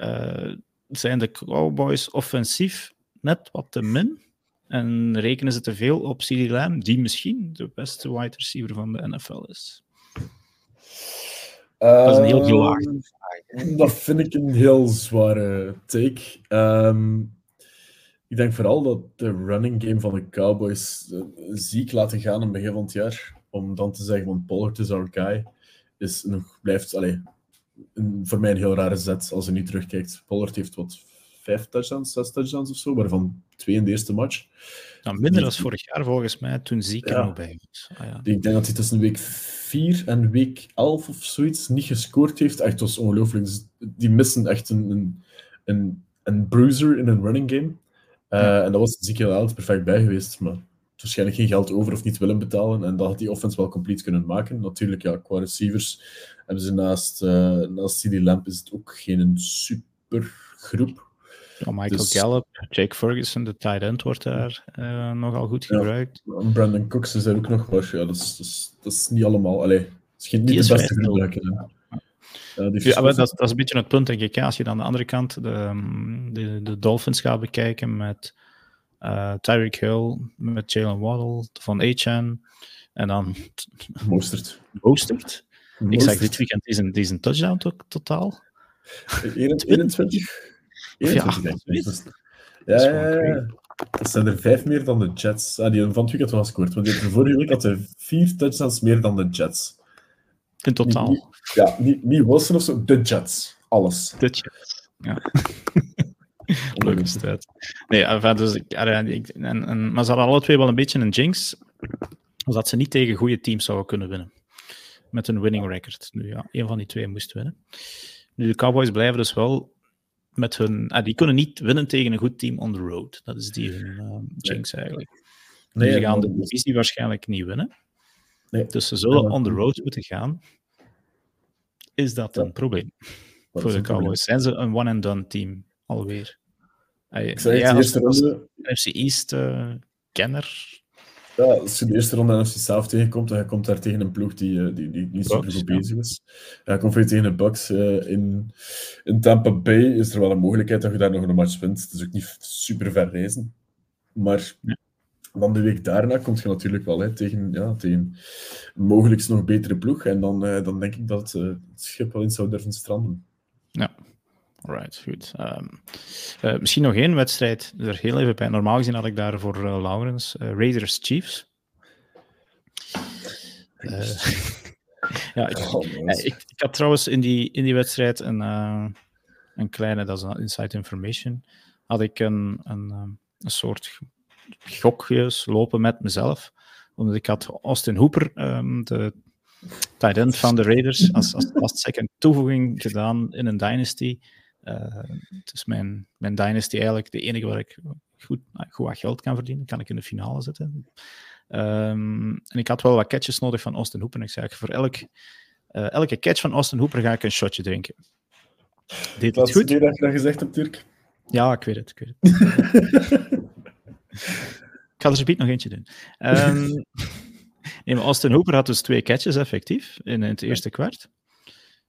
uh, zijn de Cowboys offensief net wat te min. En rekenen ze te veel op CD Lamb, die misschien de beste wide receiver van de NFL is? Dat is een heel vraag. Dat vind ik een heel zware take. Um, ik denk vooral dat de running game van de Cowboys uh, ziek laten gaan in het begin van het jaar. Om dan te zeggen, van Pollard is our guy. Is nog, blijft, allez, een, voor mij een heel rare zet als je nu terugkijkt. Pollard heeft wat vijf touchdowns, zes touchdowns of zo, waarvan twee in de eerste match. Nou, minder dan vorig jaar volgens mij, toen ziek er nog bij was. Ah, ja. Ik denk dat hij tussen week 4 en week 11 of zoiets niet gescoord heeft. Echt, was ongelooflijk. Dus die missen echt een, een, een, een bruiser in een running game. Uh, ja. En dat was ziek heel perfect bij geweest. Maar waarschijnlijk geen geld over of niet willen betalen. En dat had die offense wel compleet kunnen maken. Natuurlijk, ja, qua receivers hebben ze naast, uh, naast CD Lamp is het ook geen super groep. Ja, Michael dus, Gallup, Jake Ferguson, de tight end, wordt daar uh, nogal goed gebruikt. Ja, Brandon Cooks is er ook nog wel. Ja, dat, is, dat, is, dat is niet allemaal. Allee, het is niet de beste groep. Ja, ja, dat, dat, is een beetje het punt, denk ik. Als je dan aan de andere kant de, ehm, de, de Dolphins gaat bekijken met uh, Tyreek Hill, met Jalen Waddle, van Achan en dan... Mostert. Mostert. Ik zag dit weekend is een, is een touchdown to totaal. 21? 21 ja, ja, ja, ja. Dat zijn er vijf meer dan de Jets. Ah, die van het weekend was gescoord. Want die vorige week had hij vier touchdowns meer dan de Jets. In totaal? Niet, ja, niet, niet Wilson of zo, de Jets. Alles. De Jets, ja. (laughs) Leuke strijd. Nee, enfin, dus, en, en, maar ze hadden alle twee wel een beetje een jinx. Dat ze niet tegen goede teams zouden kunnen winnen met een winning record. Nu ja, een van die twee moest winnen. Nu, de Cowboys blijven dus wel met hun... Ah, die kunnen niet winnen tegen een goed team on the road. Dat is die hun uh, jinx eigenlijk. Nee, ze gaan de divisie waarschijnlijk niet winnen. Nee. Dus ze zullen on the road moeten gaan. Is dat een probleem (laughs) voor de Cowboys? Zijn ze een one-and-done team alweer? Ik zei ja, als, als FC East uh, kenner ja, als je de eerste ronde NFC South tegenkomt, dan komt daar tegen een ploeg die, eh, die, die niet super goed bezig is. Ja, komt je tegen de Bucks uh, in, in Tampa Bay, is er wel een mogelijkheid dat je daar nog een match wint. Het is ook niet super ver reizen. Maar dan de week daarna komt je natuurlijk wel hè, tegen, ja, tegen mogelijk nog betere ploeg. En dan, uh, dan denk ik dat uh, het schip wel eens zou durven stranden. Ja, right, goed. Um, uh, misschien nog één wedstrijd er heel even bij. Normaal gezien had ik daar voor Laurens Raiders Chiefs. (laughs) ja, ik, oh, ik, ik, had trouwens in die, in die wedstrijd een, een kleine, dat is een inside information, had ik een, een, een soort gokjes lopen met mezelf. Omdat ik had Austin Hooper, um, de tight end van de Raiders, als, als last second toevoeging gedaan in een dynasty. Het is mijn, mijn dynasty eigenlijk de enige waar ik goed, goed wat geld kan verdienen. Kan ik in de finale zetten. Um, en ik had wel wat catches nodig van Austin Hooper. En ik zei, voor elk, uh, elke catch van Austin Hooper ga ik een shotje drinken. Deed het goed? Heb je dat gezegd op Turk? Ja, ik weet het. Ik weet het. (laughs) Ik ga er zo nog eentje doen. Um, (laughs) nee, Austin Hooper had dus twee catches effectief in, het eerste kwart.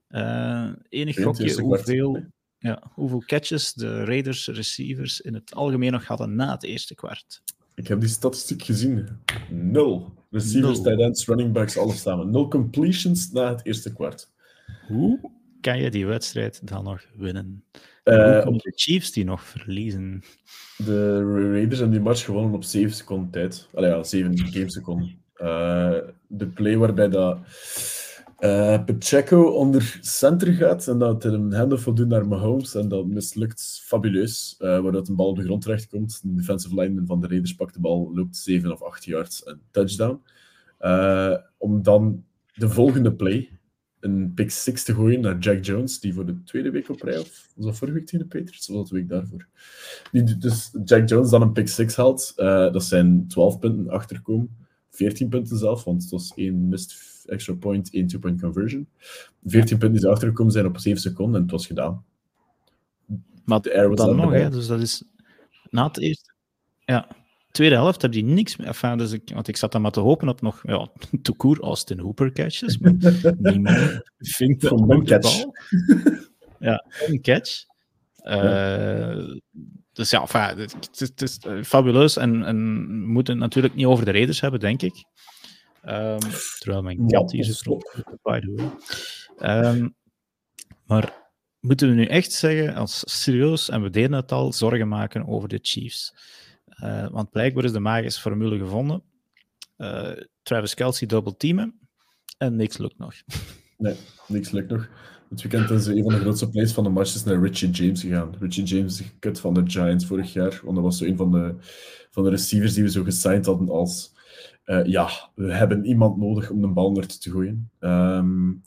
Uh, enig gokje hoeveel, ja, hoeveel catches de Raiders receivers in het algemeen nog hadden na het eerste kwart. Ik heb die statistiek gezien. Nul. Receivers, tight ends, running backs, alles samen. Nul completions na het eerste kwart. Hoe kan je die wedstrijd dan nog winnen? Uh, hoe de Chiefs die nog verliezen? De Raiders hebben die match gewonnen op 7 seconden tijd. Allee, ja, 7 gameseconden. Uh, de play waarbij dat uh, Pacheco onder center gaat en dat hij een handoff wil doen naar Mahomes en dat mislukt fabuleus, uh, waardoor een bal op de grond terechtkomt. De defensive lineman van de Raiders pakt de bal, loopt 7 of 8 yards en touchdown. Uh, om dan de volgende play, een pick 6 te gooien naar Jack Jones, die voor de tweede week op rij, of was dat vorige week tegen de Patriots, of was dat de week daarvoor? Dus Jack Jones dan een pick 6 haalt, dat zijn 12 punten achterkomen, 14 punten zelf, want het was één missed extra point, één two-point conversion. 14 punten die ze achtergekomen zijn op 7 seconden en het was gedaan. Maar dan nog, hè, dus dat is na het eerste. Ja, tweede helft heb je niks meer. Enfin, dus ik, want ik zat dan maar te hopen op nog ja, (laughs) toekoer Austin Hooper catches. Maar (laughs) niemand vindt een catch. (laughs) ja, een catch. Uh, dus ja, enfin, het, is, het is uh, fabuleus en, en we moeten het natuurlijk niet over de Raiders hebben, denk ik. Um, terwijl mijn kat hier zit rond, by the way. Um, maar moeten we nu echt zeggen, als serieus, en we deden het al, zorgen maken over de Chiefs? Uh, want blijkbaar is de magische formule gevonden. Uh, Travis Kelsey double teamen en niks lukt nog. Nee, niks lukt nog. Het weekend is een van de grootste plays van de matches naar Richie James gegaan. Richie James is gekut van de Giants vorig jaar, want dat was zo een van de, van de receivers die we zo gesigned hadden als uh, ja, we hebben iemand nodig om de bal naar te gooien. Um,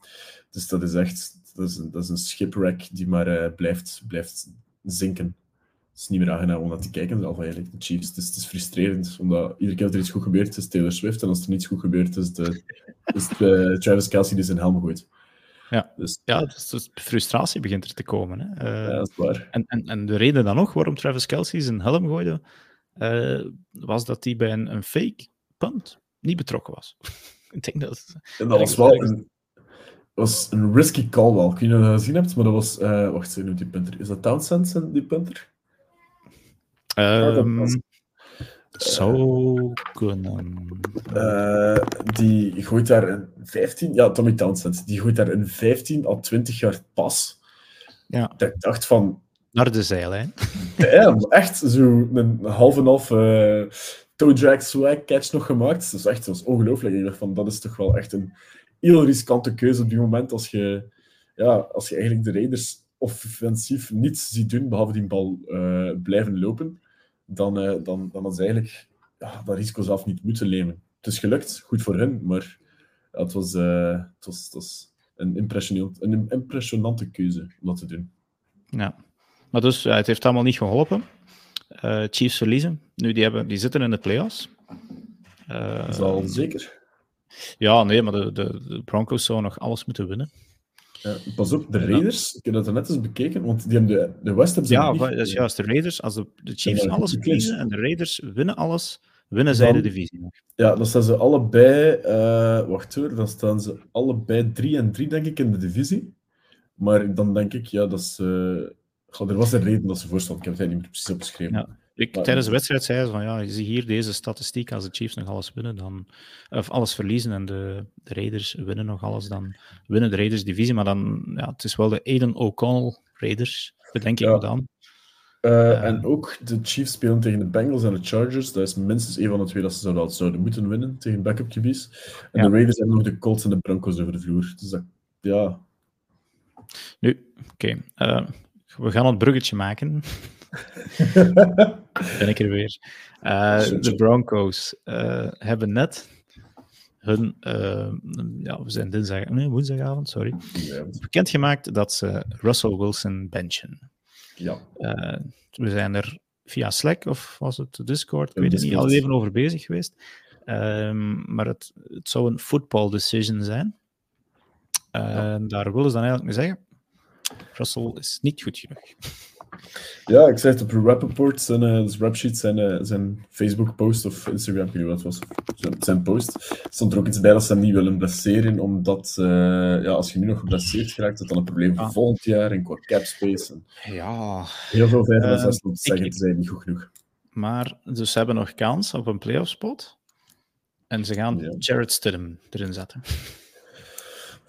dus dat is echt dat is een, dat is een shipwreck die maar blijft, blijft zinken het is niet meer aangenaam om naar te kijken zelf eigenlijk, de Chiefs. Het is, het is, frustrerend, omdat iedere keer dat er iets goed gebeurt, is Taylor Swift. En als er niets goed gebeurt, is, de, is de Travis Kelsey die zijn helm gooit. Ja, dus, ja dus, dus frustratie begint er te komen. Hè. Uh, ja, dat is waar. En, en, en de reden dan nog waarom Travis Kelsey zijn helm gooide, uh, was dat hij bij een, een fake punt niet betrokken was. (laughs) ik denk dat... En dat was wel een, was een risky call wel. Ik weet niet of je dat gezien hebt, maar dat was... Uh, wacht, hoe die punter? Is dat Townsend, die punter? Um, zou kunnen. Uh, die gooit daar een 15, ja, Tommy Townsend, die gooit daar een 15 al 20 jaar pas. Ja. Dat ik dacht van. Naar de zijlijn. Ja, echt zo een half en half uh, toe drag swag catch nog gemaakt. Dat is echt dat is ongelooflijk. Van, dat is toch wel echt een heel riskante keuze op die moment als je, ja, als je eigenlijk de Raiders offensief niets ziet doen, behalve die bal uh, blijven lopen dan, uh, dan, dan is eigenlijk ja, dat risico zelf niet moeten nemen. Het is gelukt, goed voor hen, maar het, was, uh, het, was, het was een, een impressionante keuze om dat te doen. Ja, maar dus het heeft allemaal niet geholpen. Uh, Chiefs verliezen. Nu, die, hebben, die zitten in de playoffs. Uh, dat is al zeker. Ja, nee, maar de, de, de Broncos zouden nog alles moeten winnen. Pas op, de Raiders, ik heb dat net eens bekeken, want die hebben de, de West hebben Ja, dat is juist. De Raiders, als de, de Chiefs alles verliezen en de Raiders winnen alles, winnen zij de divisie nog. Ja, dan staan ze allebei, uh, wacht hoor, dan staan ze allebei 3 en 3, denk ik, in de divisie. Maar dan denk ik, ja, dat is. Uh, er was een reden dat ze voorstand. Ik heb het niet meer precies opgeschreven. Ja. Ik, tijdens de wedstrijd zei ze van ja, je ziet hier deze statistiek, als de Chiefs nog alles winnen, dan, of alles verliezen en de, de Raiders winnen nog alles, dan winnen de Raiders divisie, maar dan, ja, het is wel de Aiden O'Connell Raiders, bedenk ik me dan. Uh, en ook de Chiefs spelen tegen de Bengals en de Chargers. Dat is minstens een van de twee dat ze zouden, zouden moeten winnen tegen backup QB's. En de Raiders hebben nog de Colts en de Broncos over de vloer. Dus dat, ja. Nu, oké. Okay. Uh, we gaan het bruggetje maken. (laughs) ben ik er weer. Uh, de Broncos uh, hebben net hun, uh, ja, we zijn dinsdag, nee, woensdagavond, sorry, bekendgemaakt dat ze Russell Wilson benchen. Ja. we zijn er via Slack of was het Discord, ik weet het niet, al even over bezig geweest. Um, maar het, het zou een football decision zijn. Ja. Daar willen ze dan eigenlijk mee zeggen, Russell is niet goed genoeg. Ja, ik zei het op Rappaport, zijn, uh, dus Rapsheet, zijn, uh, zijn Facebook-post of Instagram, ik weet niet wat het was, zijn, post, stond er ook iets bij dat ze hem niet willen blesseren, omdat uh, ja, als je nu nog geblesseerd raakt, dat dan een probleem voor ah. volgend jaar en qua cap space. En ja. Heel veel verder dan zelfs om te zeggen, te zijn niet goed genoeg. Maar, dus ze hebben nog kans op een playoff spot. En ze gaan ja. Jared Stidham erin zetten.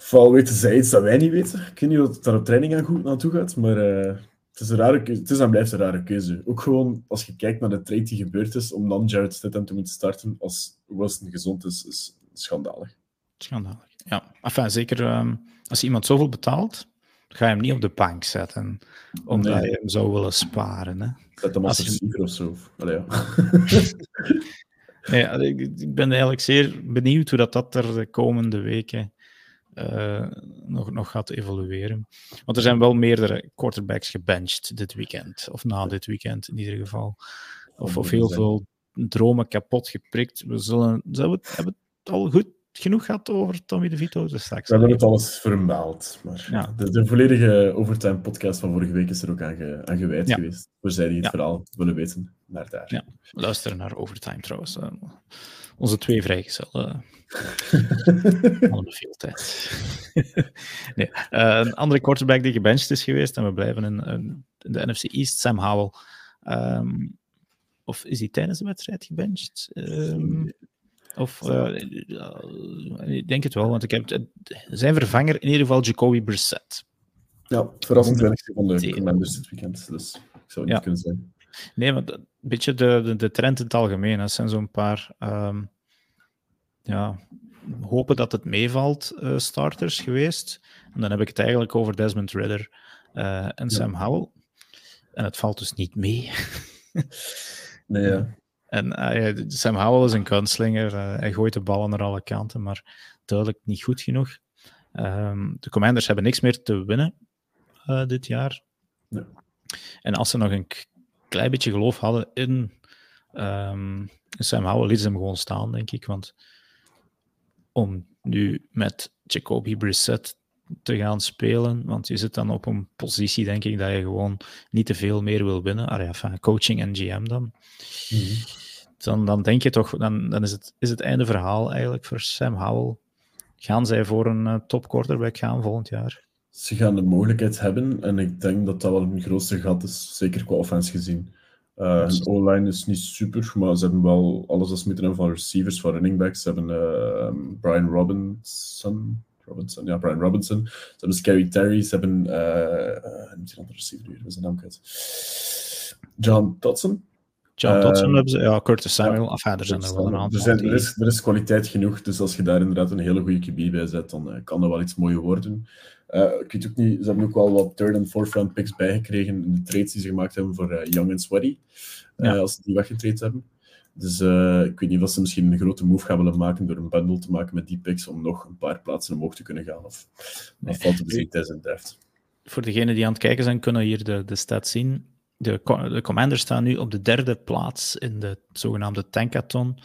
Vooral weten zij iets dat wij niet weten. Ik weet niet of het daar op training aan goed naartoe gaat, maar het is, een rare keuze. het is en blijft een rare keuze. Ook gewoon als je kijkt naar de trade die gebeurd is, om dan Jared Stidham te moeten starten als Wilson gezond is, is schandalig. Schandalig, ja. Enfin, zeker um, als iemand zoveel betaalt, ga je hem niet op de bank zetten, omdat nee. je hem zou willen sparen. Hè. Zet hem als receiver of zo. Allee, ja. (laughs) nee, ik ben eigenlijk zeer benieuwd hoe dat, dat er de komende weken uh, nog, nog gaat evolueren. Want er zijn wel meerdere quarterbacks gebenched dit weekend, of na dit weekend in ieder geval. Of, of heel veel dromen kapot geprikt. We zullen, zullen we, hebben het al goed genoeg gehad over Tommy DeVito? Dus straks we hebben het alles vermeld. Maar ja. de, de, volledige overtime podcast van vorige week is er ook aan, ge, aan gewijd ja. geweest. Voor zij die het ja. verhaal willen weten, naar daar. Ja, luisteren naar overtime trouwens. Uh, onze twee vrijgezellen. Allemaal veel tijd. (laughs) nee. Uh, een andere quarterback die gebenched is geweest, en we blijven in, in de NFC East, Sam Howell. Um, of is hij tijdens de wedstrijd gebenched? Um, of, uh, ik denk het wel, want ik heb zijn vervanger in ieder geval Jacoby Brissett. Ja, verrassend weinig seconden commanders dit weekend, dus ik zou het niet kunnen zijn. Nee, maar een beetje de, de, de trend in het algemeen. Dat zijn zo'n paar um, ja, hopen dat het meevalt uh, starters geweest. En dan heb ik het eigenlijk over Desmond Ridder uh, en Sam Howell. En het valt dus niet mee. (laughs) nee, ja. En uh, Sam Howell is een kunstslinger. hij gooit de ballen naar alle kanten, maar duidelijk niet goed genoeg. Um, de Commanders hebben niks meer te winnen dit jaar. Nee. En als ze nog een klein beetje geloof hadden in um, Sam Howell, lieten ze hem gewoon staan, denk ik. Want om nu met Jacoby Brissett te gaan spelen, want je zit dan op een positie, denk ik, dat je gewoon niet te veel meer wil winnen. Allee, enfin, coaching en GM dan. Mm -hmm. dan. Dan denk je toch, dan, dan is, het, is het einde verhaal eigenlijk voor Sam Howell. Gaan zij voor een uh, top quarterback gaan volgend jaar? Ze gaan de mogelijkheid hebben en ik denk dat dat wel een grootste gat is, zeker qua offense gezien. Uh, O-line is niet super, maar ze hebben wel alles als hebben van receivers, van running backs. Ze hebben uh, Brian Robinson, Robinson, ja, Brian Robinson. Ze hebben Scary Terry, ze hebben, niet een andere receiver weer, zijn naam kwijt. John Dodson. John Dodson hebben ze, ja, Curtis Samuel, ja, er zijn er wel een aantal. Er, zijn, er, is, er is kwaliteit genoeg, dus als je daar inderdaad een hele goede QB bij zet, dan kan er wel iets moois worden. Uh, ik weet ook niet, ze hebben ook wel wat third en fourth round picks bijgekregen in de trades die ze gemaakt hebben voor uh, Young and Sweaty, uh, ja. als ze die weggetraind hebben. Dus ik weet niet of ze misschien een grote move gaan willen maken door een bundle te maken met die picks om nog een paar plaatsen omhoog te kunnen gaan. Of nee. valt te bezien tijdens een draft. Voor degenen die aan het kijken zijn, kunnen hier de, de stats zien. De, de commanders staan nu op de derde plaats in de zogenaamde tankathon.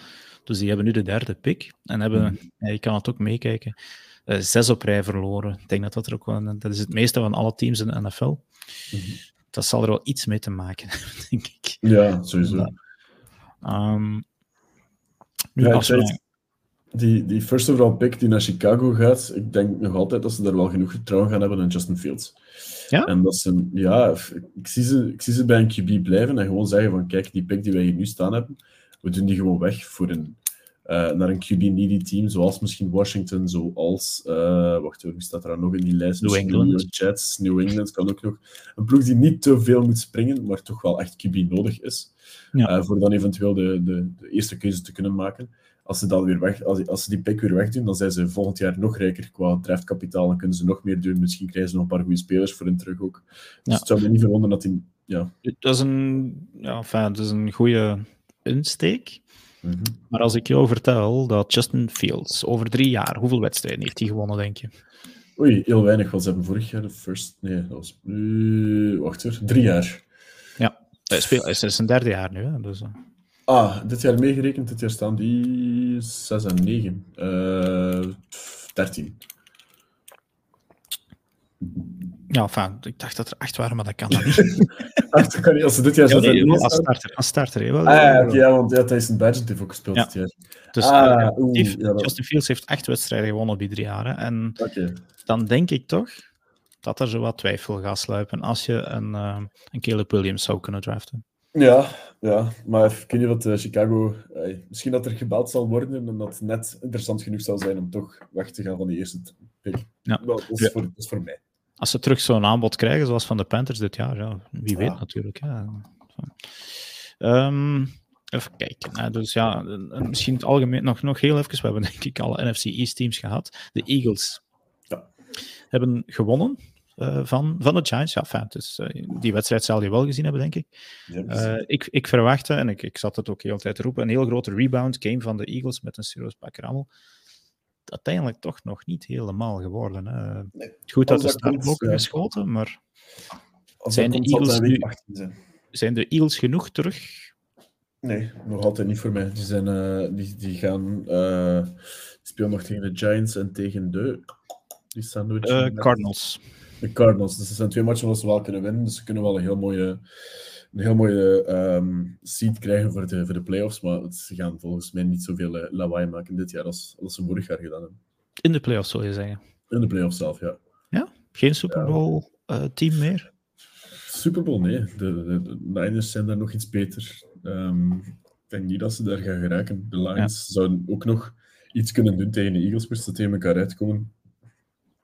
Dus die hebben nu de derde pick. En hebben, mm. ja, je kan het ook meekijken, uh, zes op rij verloren. Ik denk dat dat er ook wel... Dat is het meeste van alle teams in de NFL. Mm -hmm. Dat zal er wel iets mee te maken hebben, (laughs) denk ik. Ja, sowieso. Um, nu, ja, die, die first overall pick die naar Chicago gaat, ik denk nog altijd dat ze daar wel genoeg vertrouwen gaan hebben in Justin Fields. Ja? En dat ze, ja, ik zie ze, ik zie ze bij een QB blijven en gewoon zeggen van, kijk, die pick die wij hier nu staan hebben, we doen die gewoon weg voor een, naar een QB-needy team, zoals misschien Washington, zoals, uh, wacht hoe staat er nog in die lijst? New England. New Jets, New England kan ook nog. Een ploeg die niet te veel moet springen, maar toch wel echt QB nodig is, Ja. uh, voor dan eventueel de, de, de eerste keuze te kunnen maken als ze, dat weer weg, als, als ze die pick weer wegdoen, dan zijn ze volgend jaar nog rijker qua draftkapitaal. Dan kunnen ze nog meer doen. Misschien krijgen ze nog een paar goede spelers voor hun terug ook. Dus Ja. het zou me niet verwonderen dat die... Ja. Dat is een, ja, enfin, dat is een goede insteek. Mhm. Maar als ik jou vertel dat Justin Fields over drie jaar, hoeveel wedstrijden heeft hij gewonnen, denk je? Oei, heel weinig. Wat ze hebben vorig jaar de first... Nee, dat was... eh, wacht hoor. Drie jaar. Hij speelt, hij is in zijn derde jaar nu. Hè, dus, eh. Ah, dit jaar meegerekend. Dit jaar staan die 6 en 9. Eh 13. Ja, enfin, ik dacht dat er acht waren, maar dat kan dan niet. Ach, dat kan niet. Als ze dit jaar Ja, nee, als starter. Als starter hè, wel. Ah, ja, want ja, Tyson Badgett heeft ook gespeeld Ja. dit jaar. Dus Ah, ja, dat- Justin Fields heeft acht wedstrijden gewonnen op die drie jaren. En dan denk ik toch dat er zo wat twijfel gaat sluipen als je een, eh, een Caleb Williams zou kunnen draften. Ja, ja, maar weet niet wat eh, Chicago... misschien dat er gebeld zal worden en dat het net interessant genoeg zal zijn om toch weg te gaan van die eerste pick. Ja. Wel, dat, is Ja. voor, dat is voor mij. Als ze terug zo'n aanbod krijgen, zoals van de Panthers dit jaar, ja, wie weet Ja. natuurlijk. Ja. Ehm, even kijken. hè. Dus ja, en- en misschien het algemeen nog, nog heel even. We hebben denk ik alle NFC East teams gehad. De Eagles Ja. hebben gewonnen eh, van, van de Giants. Ja, fijn. Dus, eh, die wedstrijd zal je wel gezien hebben, denk ik. Eh, ik, ik verwachtte, en ik, ik zat het ook heel tijd te roepen, een heel grote rebound game van de Eagles met een serieus pak rammel. Uiteindelijk toch nog niet helemaal geworden. Hè. Nee. Goed dat de startblokken ja. geschoten, maar zijn de Eagles nu- 18 zijn. zijn de Eagles genoeg terug? Nee, nog altijd niet voor mij. Die, zijn, eh, die, die gaan... die spelen nog tegen de Giants en tegen de... Die sandwich. Cardinals. De Cardinals. Dus dat zijn twee matchen waar ze wel kunnen winnen. Dus ze kunnen wel een heel mooie, een heel mooie ehm, seed krijgen voor de, voor de playoffs. Maar ze gaan volgens mij niet zoveel eh, lawaai maken dit jaar als, als ze vorig jaar gedaan hebben. In de playoffs, zou je zeggen. In de playoffs zelf, ja. Geen Super Bowl eh, team meer? Super Bowl, nee. De, de, de Niners zijn daar nog iets beter. Ehm, ik denk niet dat ze daar gaan geraken. De Lions zouden ook nog iets kunnen doen tegen de Eagles, moesten ze tegen elkaar uitkomen.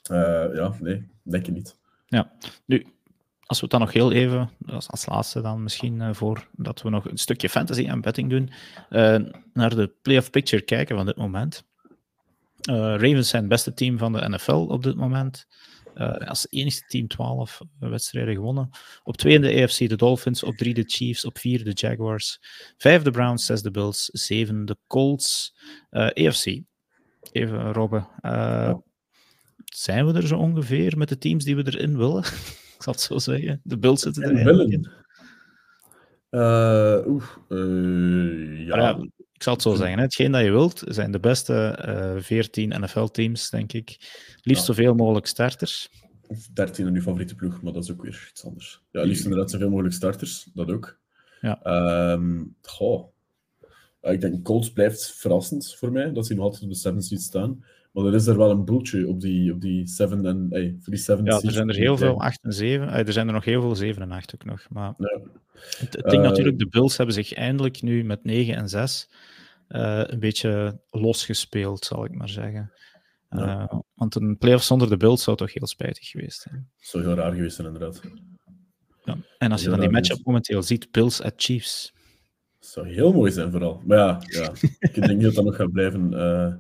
Eh, ja, nee, denk ik niet. Nu, als we het dan nog heel even, als, als laatste dan misschien, eh, voor dat we nog een stukje fantasy en betting doen, eh, naar de playoff picture kijken van dit moment. Eh, Ravens zijn het beste team van de NFL op dit moment. Als enigste team 12 wedstrijden gewonnen. Op 2 in de AFC de Dolphins, op 3 de Chiefs, op 4 de Jaguars, 5 de Browns, 6 de Bills, 7 de Colts. AFC, even Robbe, eh, zijn we er zo ongeveer met de teams die we erin willen? (laughs) Ik zal het zo zeggen. De Bills zitten er En eigenlijk in. willen. Eh, Oeh, eh, ja. Ik zal het zo zeggen. Hè. Hetgeen dat je wilt, zijn de beste eh 14 NFL-teams, denk ik. Liefst Ja. zoveel mogelijk starters. 13 in uw favoriete ploeg, maar dat is ook weer iets anders. Ja, liefst inderdaad zoveel mogelijk starters, dat ook. Ja. Ehm, goh. Ik denk Colts blijft verrassend voor mij, dat ze nog altijd op de 7 seed staan. Maar er is er wel een boeltje op die, op die 7 en hey, voor die 7 Ja, er zijn er heel veel 8 en 7. Eh, er zijn er nog heel veel 7 en 8 ook nog. Maar Ja. het, het ding Eh, natuurlijk, de Bills hebben zich eindelijk nu met 9 en 6 eh, een beetje losgespeeld, zal ik maar zeggen. Ja. Eh, want een playoff zonder de Bills zou toch heel spijtig geweest zijn. Zou heel raar geweest zijn, inderdaad. Ja. En als je dan die matchup momenteel ziet, Bills at Chiefs. Zou heel mooi zijn, vooral. Maar ja, ja. ik denk niet dat dat nog gaat blijven. eh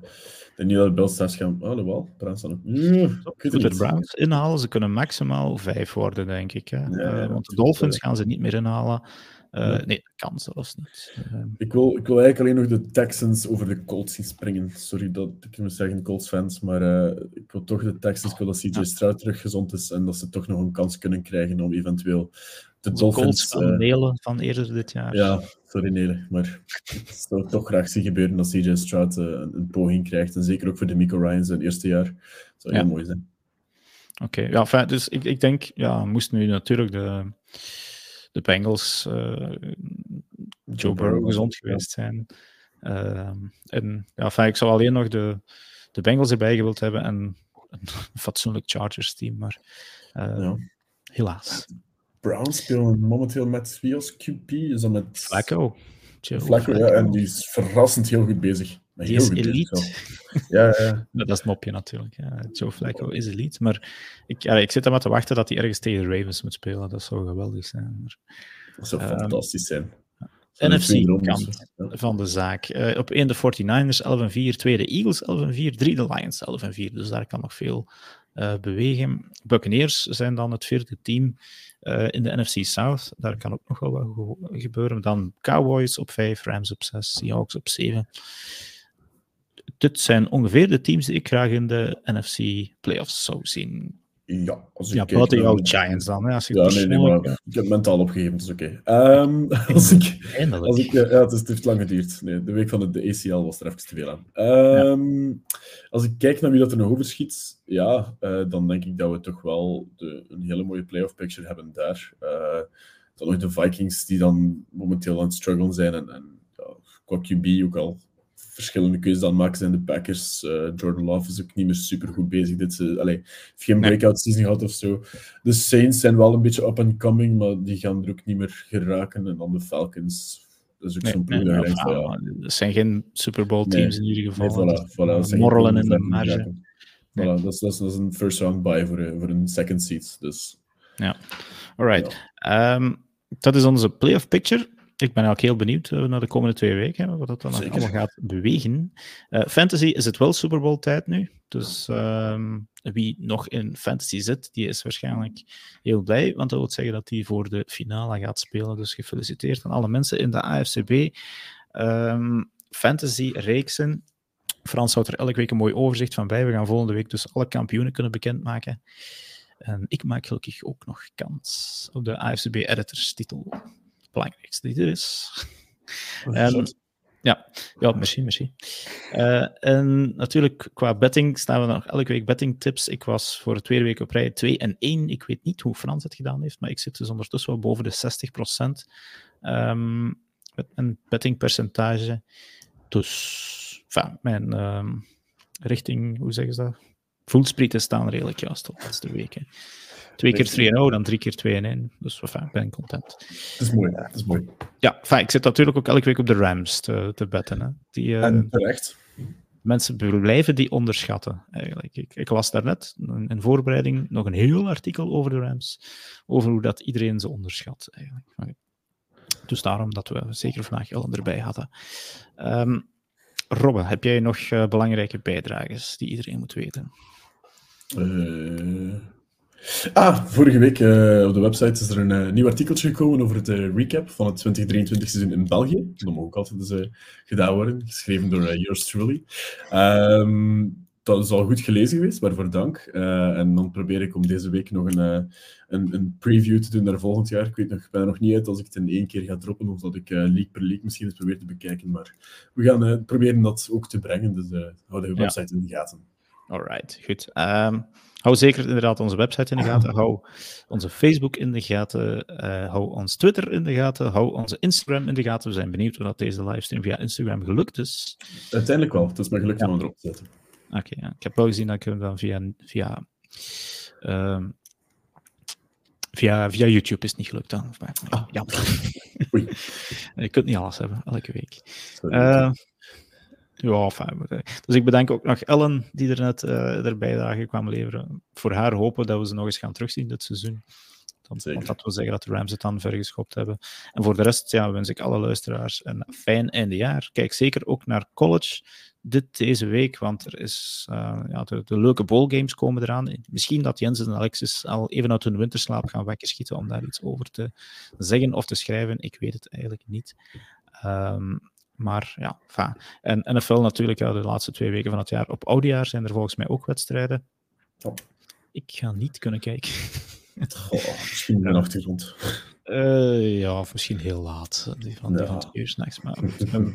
ik denk niet dat de Bills straks gaan... Oh, wel. Browns ook... Mm, Moeten de niet. Browns inhalen? Ze kunnen maximaal vijf worden, denk ik. Hè? Ja, Eh, want de Dolphins gaan ze niet meer inhalen. Eh, Nee. Nee, dat kan zelfs niet. Ik wil, ik wil eigenlijk alleen nog de Texans over de Colts zien springen. Sorry dat ik moet zeggen, Colts-fans, maar ik wil toch de Texans, ik wil dat CJ Ja. Stroud terug gezond is en dat ze toch nog een kans kunnen krijgen om eventueel de de Colts Dolphins... van van eerder dit jaar. ja, sorry maar ik zou toch graag zien gebeuren dat CJ Stroud eh, een, een poging krijgt. En zeker ook voor de Miko Ryan zijn eerste jaar. Zou heel Ja. mooi zijn. Oké, ja, fijn, dus ik, ik denk, ja, moesten nu natuurlijk de, de Bengals, eh, Joe Burrow gezond geweest zijn. Ehm, en ja, enfin, ik zou alleen nog de, de Bengals erbij gewild hebben en een fatsoenlijk Chargers team, maar uh, ja. helaas. Browns spelen momenteel met als QP? Dat met... Flacco. Flacco, ja, en die is verrassend heel goed bezig. Die heel is elite. ja, ja. (laughs) Dat is het mopje natuurlijk. Ja. Joe Flacco is elite. Maar ik, ja, ik zit er maar te wachten dat hij ergens tegen de Ravens moet spelen. Dat zou geweldig zijn. Maar, dat zou um, fantastisch zijn. NFC-kant van de zaak. Uh, op 1 de 49ers, 11-4. Tweede Eagles, 11-4. 3 de Lions, 11-4. Dus daar kan nog veel uh, bewegen. Buccaneers zijn dan het vierde team uh, in de NFC South. Daar kan ook nog wel wat gebeuren. Dan Cowboys op 5, Rams op 6, Seahawks op 7 dit zijn ongeveer de teams die ik graag in de NFC playoffs zou zien. Ja, als ik ja buiten jouw Giants dan. Hè, als je ja, nee, nee, maar ik heb mentaal opgegeven, dus oké. Okay. Um, (laughs) als ik, als ik, ja, het, is, het heeft lang geduurd. Nee, de week van de, de ACL was er even te veel aan. Um, ja. Als ik kijk naar wie dat er nog overschiet, ja, uh, dan denk ik dat we toch wel de, een hele mooie playoff picture hebben daar. Uh, dan nog de Vikings die dan momenteel aan het strugglen zijn en, en ja, qua QB ook al verschillende keuzes aan het maken zijn de Packers. Uh, Jordan Love is ook niet meer super goed bezig. Dit, uh, allee, heeft geen breakout season gehad of zo. De Saints zijn wel een beetje up and coming, maar die gaan er ook niet meer geraken. En dan de Falcons. Dat is ook nee, zo'n ploeg nee, ja. Dat zijn geen Super Bowl teams in ieder geval. Nee, voilà, voilà, morrelen in de marge. Voilà, dat, is, dat, is, dat is een first round buy voor, voor een second seat. Dus. Ja, alright. Ja. Um, dat is onze playoff picture. Ik ben ook heel benieuwd uh, naar de komende twee weken, wat dat dan Zeker. allemaal gaat bewegen. Uh, fantasy is het wel Super Bowl tijd nu. Dus uh, wie nog in fantasy zit, die is waarschijnlijk heel blij, want dat wil zeggen dat hij voor de finale gaat spelen. Dus gefeliciteerd aan alle mensen in de AFCB. Um, ehm, fantasy reeksen. Frans houdt er elke week een mooi overzicht van bij. We gaan volgende week dus alle kampioenen kunnen bekendmaken. En ik maak gelukkig ook nog kans op de AFCB Editors titel belangrijkste die er is. en, ja, ja, misschien, misschien. Uh, en natuurlijk, qua betting staan we nog elke week betting tips. Ik was voor de tweede week op rij 2 en 1. Ik weet niet hoe Frans het gedaan heeft, maar ik zit dus ondertussen wel boven de 60 procent. Um, met een bettingpercentage. Dus, enfin, mijn um, richting, hoe zeggen ze dat? Voelsprieten staan redelijk juist de laatste weken. Twee keer 3 0, dan drie keer 2 1. Dus enfin, ben content. Dat is mooi, dat is mooi. Ja, enfin, ik zit natuurlijk ook elke week op de Rams te, te betten. Hè. Die, uh, en terecht. Mensen blijven die onderschatten, eigenlijk. Ik, ik las daarnet in, in voorbereiding nog een heel artikel over de Rams, over hoe dat iedereen ze onderschat, eigenlijk. Dus daarom dat we zeker vandaag Ellen erbij hadden. Um, Robbe, heb jij nog uh, belangrijke bijdrages die iedereen moet weten? Uh, Ah, vorige week uh, op de website is er een uh, nieuw artikeltje gekomen over het uh, recap van het 2023 seizoen in België. Dat mag ook altijd eens gedaan worden, geschreven door yours truly. Um, dat is al goed gelezen geweest, waarvoor dank. en dan probeer ik om deze week nog een, een, een, preview te doen naar volgend jaar. Ik weet nog, ik ben er nog niet uit als ik het in één keer ga droppen, of dat ik leak per leak misschien eens probeer te bekijken. Maar we gaan proberen dat ook te brengen, dus hou de website ja. in de gaten. Alright, goed. Um, hou zeker inderdaad onze website in de gaten. Hou onze Facebook in de gaten. Uh, hou ons Twitter in de gaten. Hou onze Instagram in de gaten. We zijn benieuwd of dat deze livestream via Instagram gelukt is. Uiteindelijk wel. Het is maar gelukt ja. om erop te zetten. Oké, okay, ja. ik heb wel gezien dat ik hem dan via, via, uh, via, via YouTube is niet gelukt. Dan. Maar, ah. Ja. (laughs) Je kunt niet alles hebben, elke week. Uh, ja, fijn. Dus ik bedank ook nog Ellen, die er net uh, er bijdrage kwam leveren. Voor haar hopen dat we ze nog eens gaan terugzien dit seizoen. Dan, want dat wil zeggen dat de Rams het dan vergeschopt hebben. En voor de rest ja, wens ik alle luisteraars een fijn eindejaar. Kijk zeker ook naar college dit, deze week, want er is, uh, ja, de, de, leuke bowlgames komen eraan. Misschien dat Jens en Alexis al even uit hun winterslaap gaan weggeschieten om daar iets over te zeggen of te schrijven. Ik weet het eigenlijk niet. Um, maar ja, enfin. En NFL natuurlijk, ja, de laatste twee weken van het jaar. Op oudejaar zijn er volgens mij ook wedstrijden. Oh. Ik ga niet kunnen kijken. (laughs) Goh, misschien een achtergrond. Uh, ja, of misschien heel laat. Die van, ja. die van twee uur s'nachts. Maar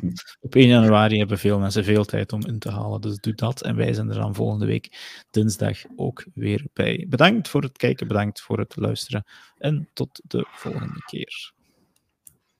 (laughs) op 1 januari hebben veel mensen veel tijd om in te halen. Dus doe dat. En wij zijn er dan volgende week dinsdag ook weer bij. Bedankt voor het kijken, bedankt voor het luisteren. En tot de volgende keer.